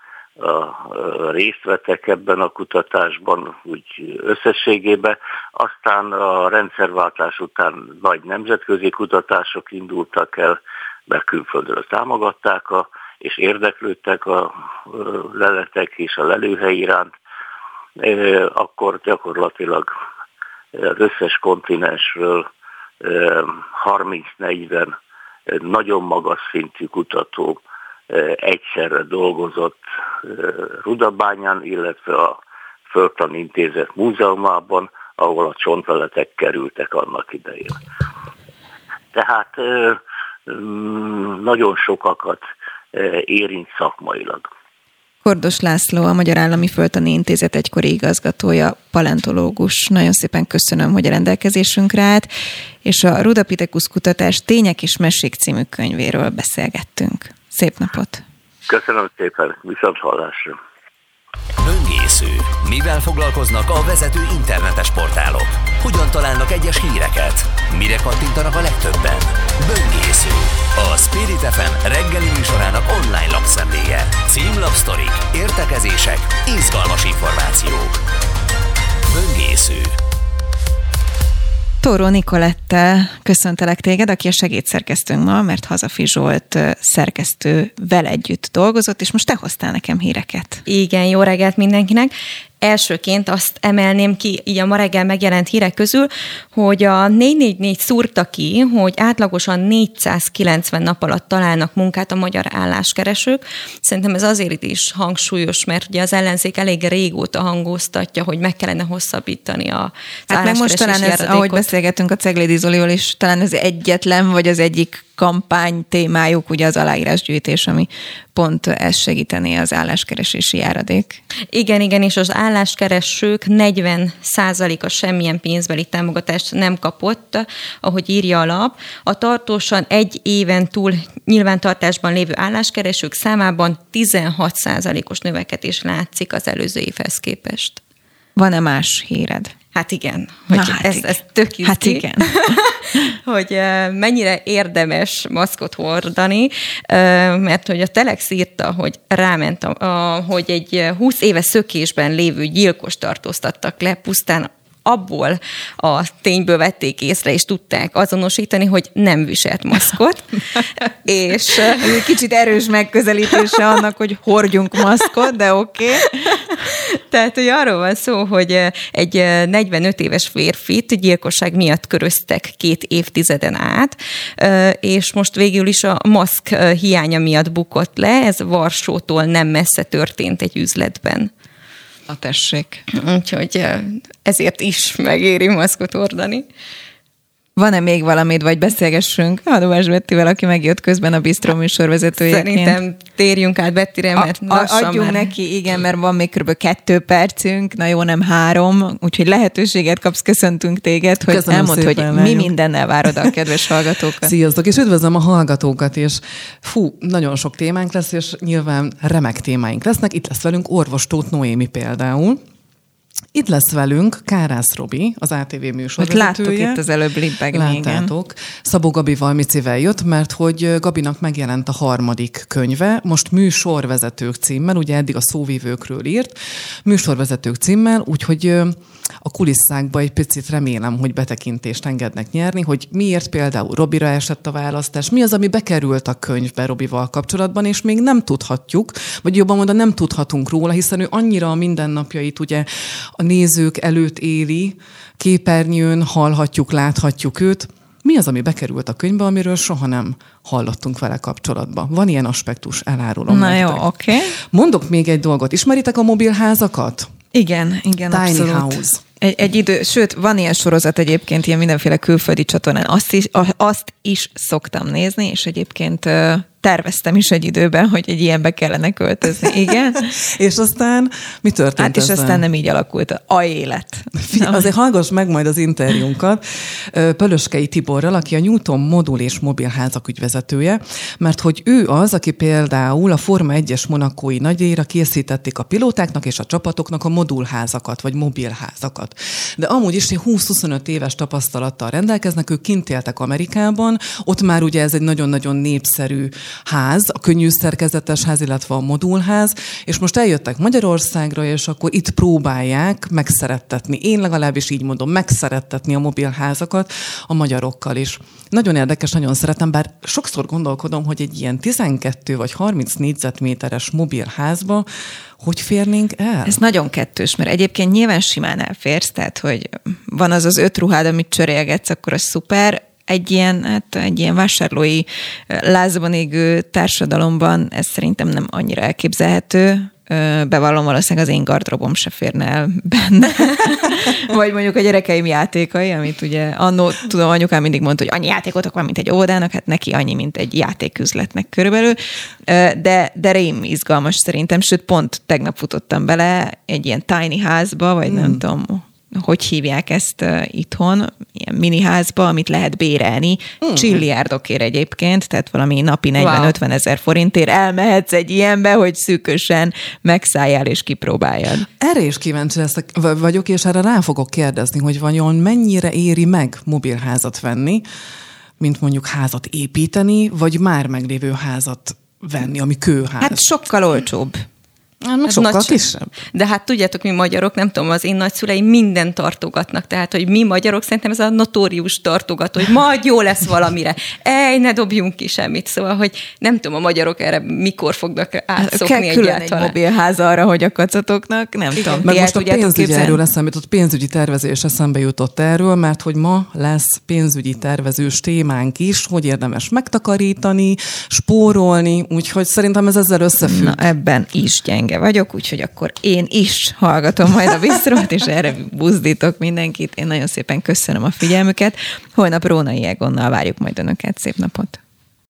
részt vettek ebben a kutatásban úgy összességében. Aztán a rendszerváltás után nagy nemzetközi kutatások indultak el, mert külföldről támogatták a, és érdeklődtek a leletek és a lelőhely iránt, akkor gyakorlatilag az összes kontinensről 30-40 nagyon magas szintű kutató egyszerre dolgozott Rudabányán, illetve a Földtan Intézet múzeumában, ahol a csontleletek kerültek annak idején. Tehát mm, nagyon sokakat érint szakmailag. Kordos László, a Magyar Állami Földtani Intézet egykori igazgatója, paleontológus. Nagyon szépen köszönöm, hogy a rendelkezésünkre állt, és a Rudapithecus kutatás Tények és Mesék című könyvéről beszélgettünk. Szép napot! Köszönöm szépen, viszont hallásra! Böngésző. Mivel foglalkoznak a vezető internetes portálok? Hogyan találnak egyes híreket? Mire kattintanak a legtöbben? Böngésző. A Spirit FM reggeli műsorának online lapszemléje. Címlapsztorik, értekezések, izgalmas információk. Böngésző. Tóró Nikolette köszöntelek téged, aki a segédszerkesztőnk ma, mert Hazafi Zsolt szerkesztővel együtt dolgozott, és most te hoztál nekem híreket. Igen, jó reggelt mindenkinek. Elsőként azt emelném ki, így a ma reggel megjelent hírek közül, hogy a 444 szúrta ki, hogy átlagosan 490 nap alatt találnak munkát a magyar álláskeresők. Szerintem ez azért is hangsúlyos, mert ugye az ellenzék elég régóta hangoztatja, hogy meg kellene hosszabbítani a Hát meg most talán ez, ahogy beszélgetünk a Ceglédi Zolival is, talán az egyetlen, vagy az egyik kampány témájuk, ugye az aláírásgyűjtés, ami pont ezt segítené az álláskeresési járadék. Igen, igen, és az álláskeresők 40% a semmilyen pénzbeli támogatást nem kapott, ahogy írja a lap. A tartósan egy éven túl nyilvántartásban lévő álláskeresők számában 16% os növekedés látszik az előző évhez képest. Van-e más híred? Hát igen, hogy Na, hát ez, igen. ez tök Hát igen. [LAUGHS] hogy mennyire érdemes maszkot hordani, mert hogy a Telex írta, hogy ráment, a, a, hogy egy 20 éve szökésben lévő gyilkos tartóztattak le pusztán abból a tényből vették észre, és tudták azonosítani, hogy nem viselt maszkot. [LAUGHS] és egy kicsit erős megközelítése annak, hogy hordjunk maszkot, de oké. Okay. Tehát, hogy arról van szó, hogy egy 45 éves férfit gyilkosság miatt köröztek két évtizeden át, és most végül is a maszk hiánya miatt bukott le, ez Varsótól nem messze történt egy üzletben. A tessék. Úgyhogy ezért is megéri maszkot hordani. Van-e még valamit, vagy beszélgessünk Adóvás Bettivel, aki megjött közben a Bistro műsorvezetőjeként? Szerintem térjünk át Bettire, mert a, a, Adjunk már... neki, igen, mert van még kb. kettő percünk, na jó, nem három, úgyhogy lehetőséget kapsz, köszöntünk téged, hogy Köszönöm elmond, szépen, hogy mi mindennel várod a kedves [LAUGHS] hallgatókat. Sziasztok, és üdvözlöm a hallgatókat, és fú, nagyon sok témánk lesz, és nyilván remek témáink lesznek. Itt lesz velünk orvos Tóth Noémi például, itt lesz velünk Kárász Robi, az ATV műsorvezetője. Láttuk itt az előbb libbegni, Láttátok. Szabó Gabi Valmicivel jött, mert hogy Gabinak megjelent a harmadik könyve, most műsorvezetők címmel, ugye eddig a szóvívőkről írt, műsorvezetők címmel, úgyhogy a kulisszákba egy picit remélem, hogy betekintést engednek nyerni, hogy miért például Robira esett a választás, mi az, ami bekerült a könyvbe Robival kapcsolatban, és még nem tudhatjuk, vagy jobban mondva nem tudhatunk róla, hiszen ő annyira a mindennapjait ugye a nézők előtt éli, képernyőn hallhatjuk, láthatjuk őt. Mi az, ami bekerült a könyvbe, amiről soha nem hallottunk vele kapcsolatban? Van ilyen aspektus, elárulom. Na nektek. jó, oké. Okay. Mondok még egy dolgot. Ismeritek a mobilházakat? Igen, igen, Tiny abszolút. House. Egy, egy idő, sőt, van ilyen sorozat egyébként, ilyen mindenféle külföldi csatornán, azt is, azt is szoktam nézni, és egyébként terveztem is egy időben, hogy egy ilyenbe kellene költözni. Igen. [LAUGHS] és aztán mi történt Hát és aztán nem így alakult a élet. Fia, azért hallgass meg majd az interjúnkat Pölöskei Tiborral, aki a Newton modul és mobilházak ügyvezetője, mert hogy ő az, aki például a Forma 1-es monakói nagyéra készítették a pilótáknak és a csapatoknak a modulházakat, vagy mobilházakat. De amúgy is 20-25 éves tapasztalattal rendelkeznek, ők kint éltek Amerikában, ott már ugye ez egy nagyon-nagyon népszerű ház, a könnyű szerkezetes ház, illetve a modulház, és most eljöttek Magyarországra, és akkor itt próbálják megszerettetni, én legalábbis így mondom, megszerettetni a mobilházakat a magyarokkal is. Nagyon érdekes, nagyon szeretem, bár sokszor gondolkodom, hogy egy ilyen 12 vagy 30 négyzetméteres mobilházba hogy férnénk el? Ez nagyon kettős, mert egyébként nyilván simán elférsz, tehát hogy van az az öt ruhád, amit csörélgetsz, akkor az szuper, egy ilyen, hát egy ilyen vásárlói lázban égő társadalomban ez szerintem nem annyira elképzelhető. Bevallom, valószínűleg az én gardrobom se férne el benne. [LAUGHS] Vagy mondjuk a gyerekeim játékai, amit ugye annó, tudom, anyukám mindig mondta, hogy annyi játékotok van, mint egy óvodának, hát neki annyi, mint egy játéküzletnek körülbelül. De, de rém izgalmas szerintem, sőt pont tegnap futottam bele egy ilyen tiny házba, vagy mm. nem tudom, hogy hívják ezt uh, itthon, ilyen miniházba, amit lehet bérelni, mm. csilliárdokért egyébként, tehát valami napi 40-50 wow. ezer forintért elmehetsz egy ilyenbe, hogy szűkösen megszálljál és kipróbáljad. Erre is kíváncsi leszek, vagyok, és erre rá fogok kérdezni, hogy vajon mennyire éri meg mobilházat venni, mint mondjuk házat építeni, vagy már meglévő házat venni, ami kőház. Hát sokkal olcsóbb. Hát meg sokkal nagy, kisebb. De hát tudjátok, mi magyarok, nem tudom, az én nagyszüleim minden tartogatnak, tehát, hogy mi magyarok szerintem ez a notórius tartogató, hogy majd jó lesz valamire. Ej, ne dobjunk ki semmit. Szóval, hogy nem tudom, a magyarok erre mikor fognak átszokni Kell egyáltalán. egy mobilház arra, hogy a kacatoknak, nem Igen. tudom. Meg most a pénzügyi erről eszembe jutott, pénzügyi tervezés eszembe jutott erről, mert hogy ma lesz pénzügyi tervezős témánk is, hogy érdemes megtakarítani, spórolni, úgyhogy szerintem ez ezzel összefügg. Na, ebben is gyenge gyenge vagyok, úgyhogy akkor én is hallgatom majd a visszrót, és erre buzdítok mindenkit. Én nagyon szépen köszönöm a figyelmüket. Holnap Rónai Egonnal várjuk majd Önöket. Szép napot!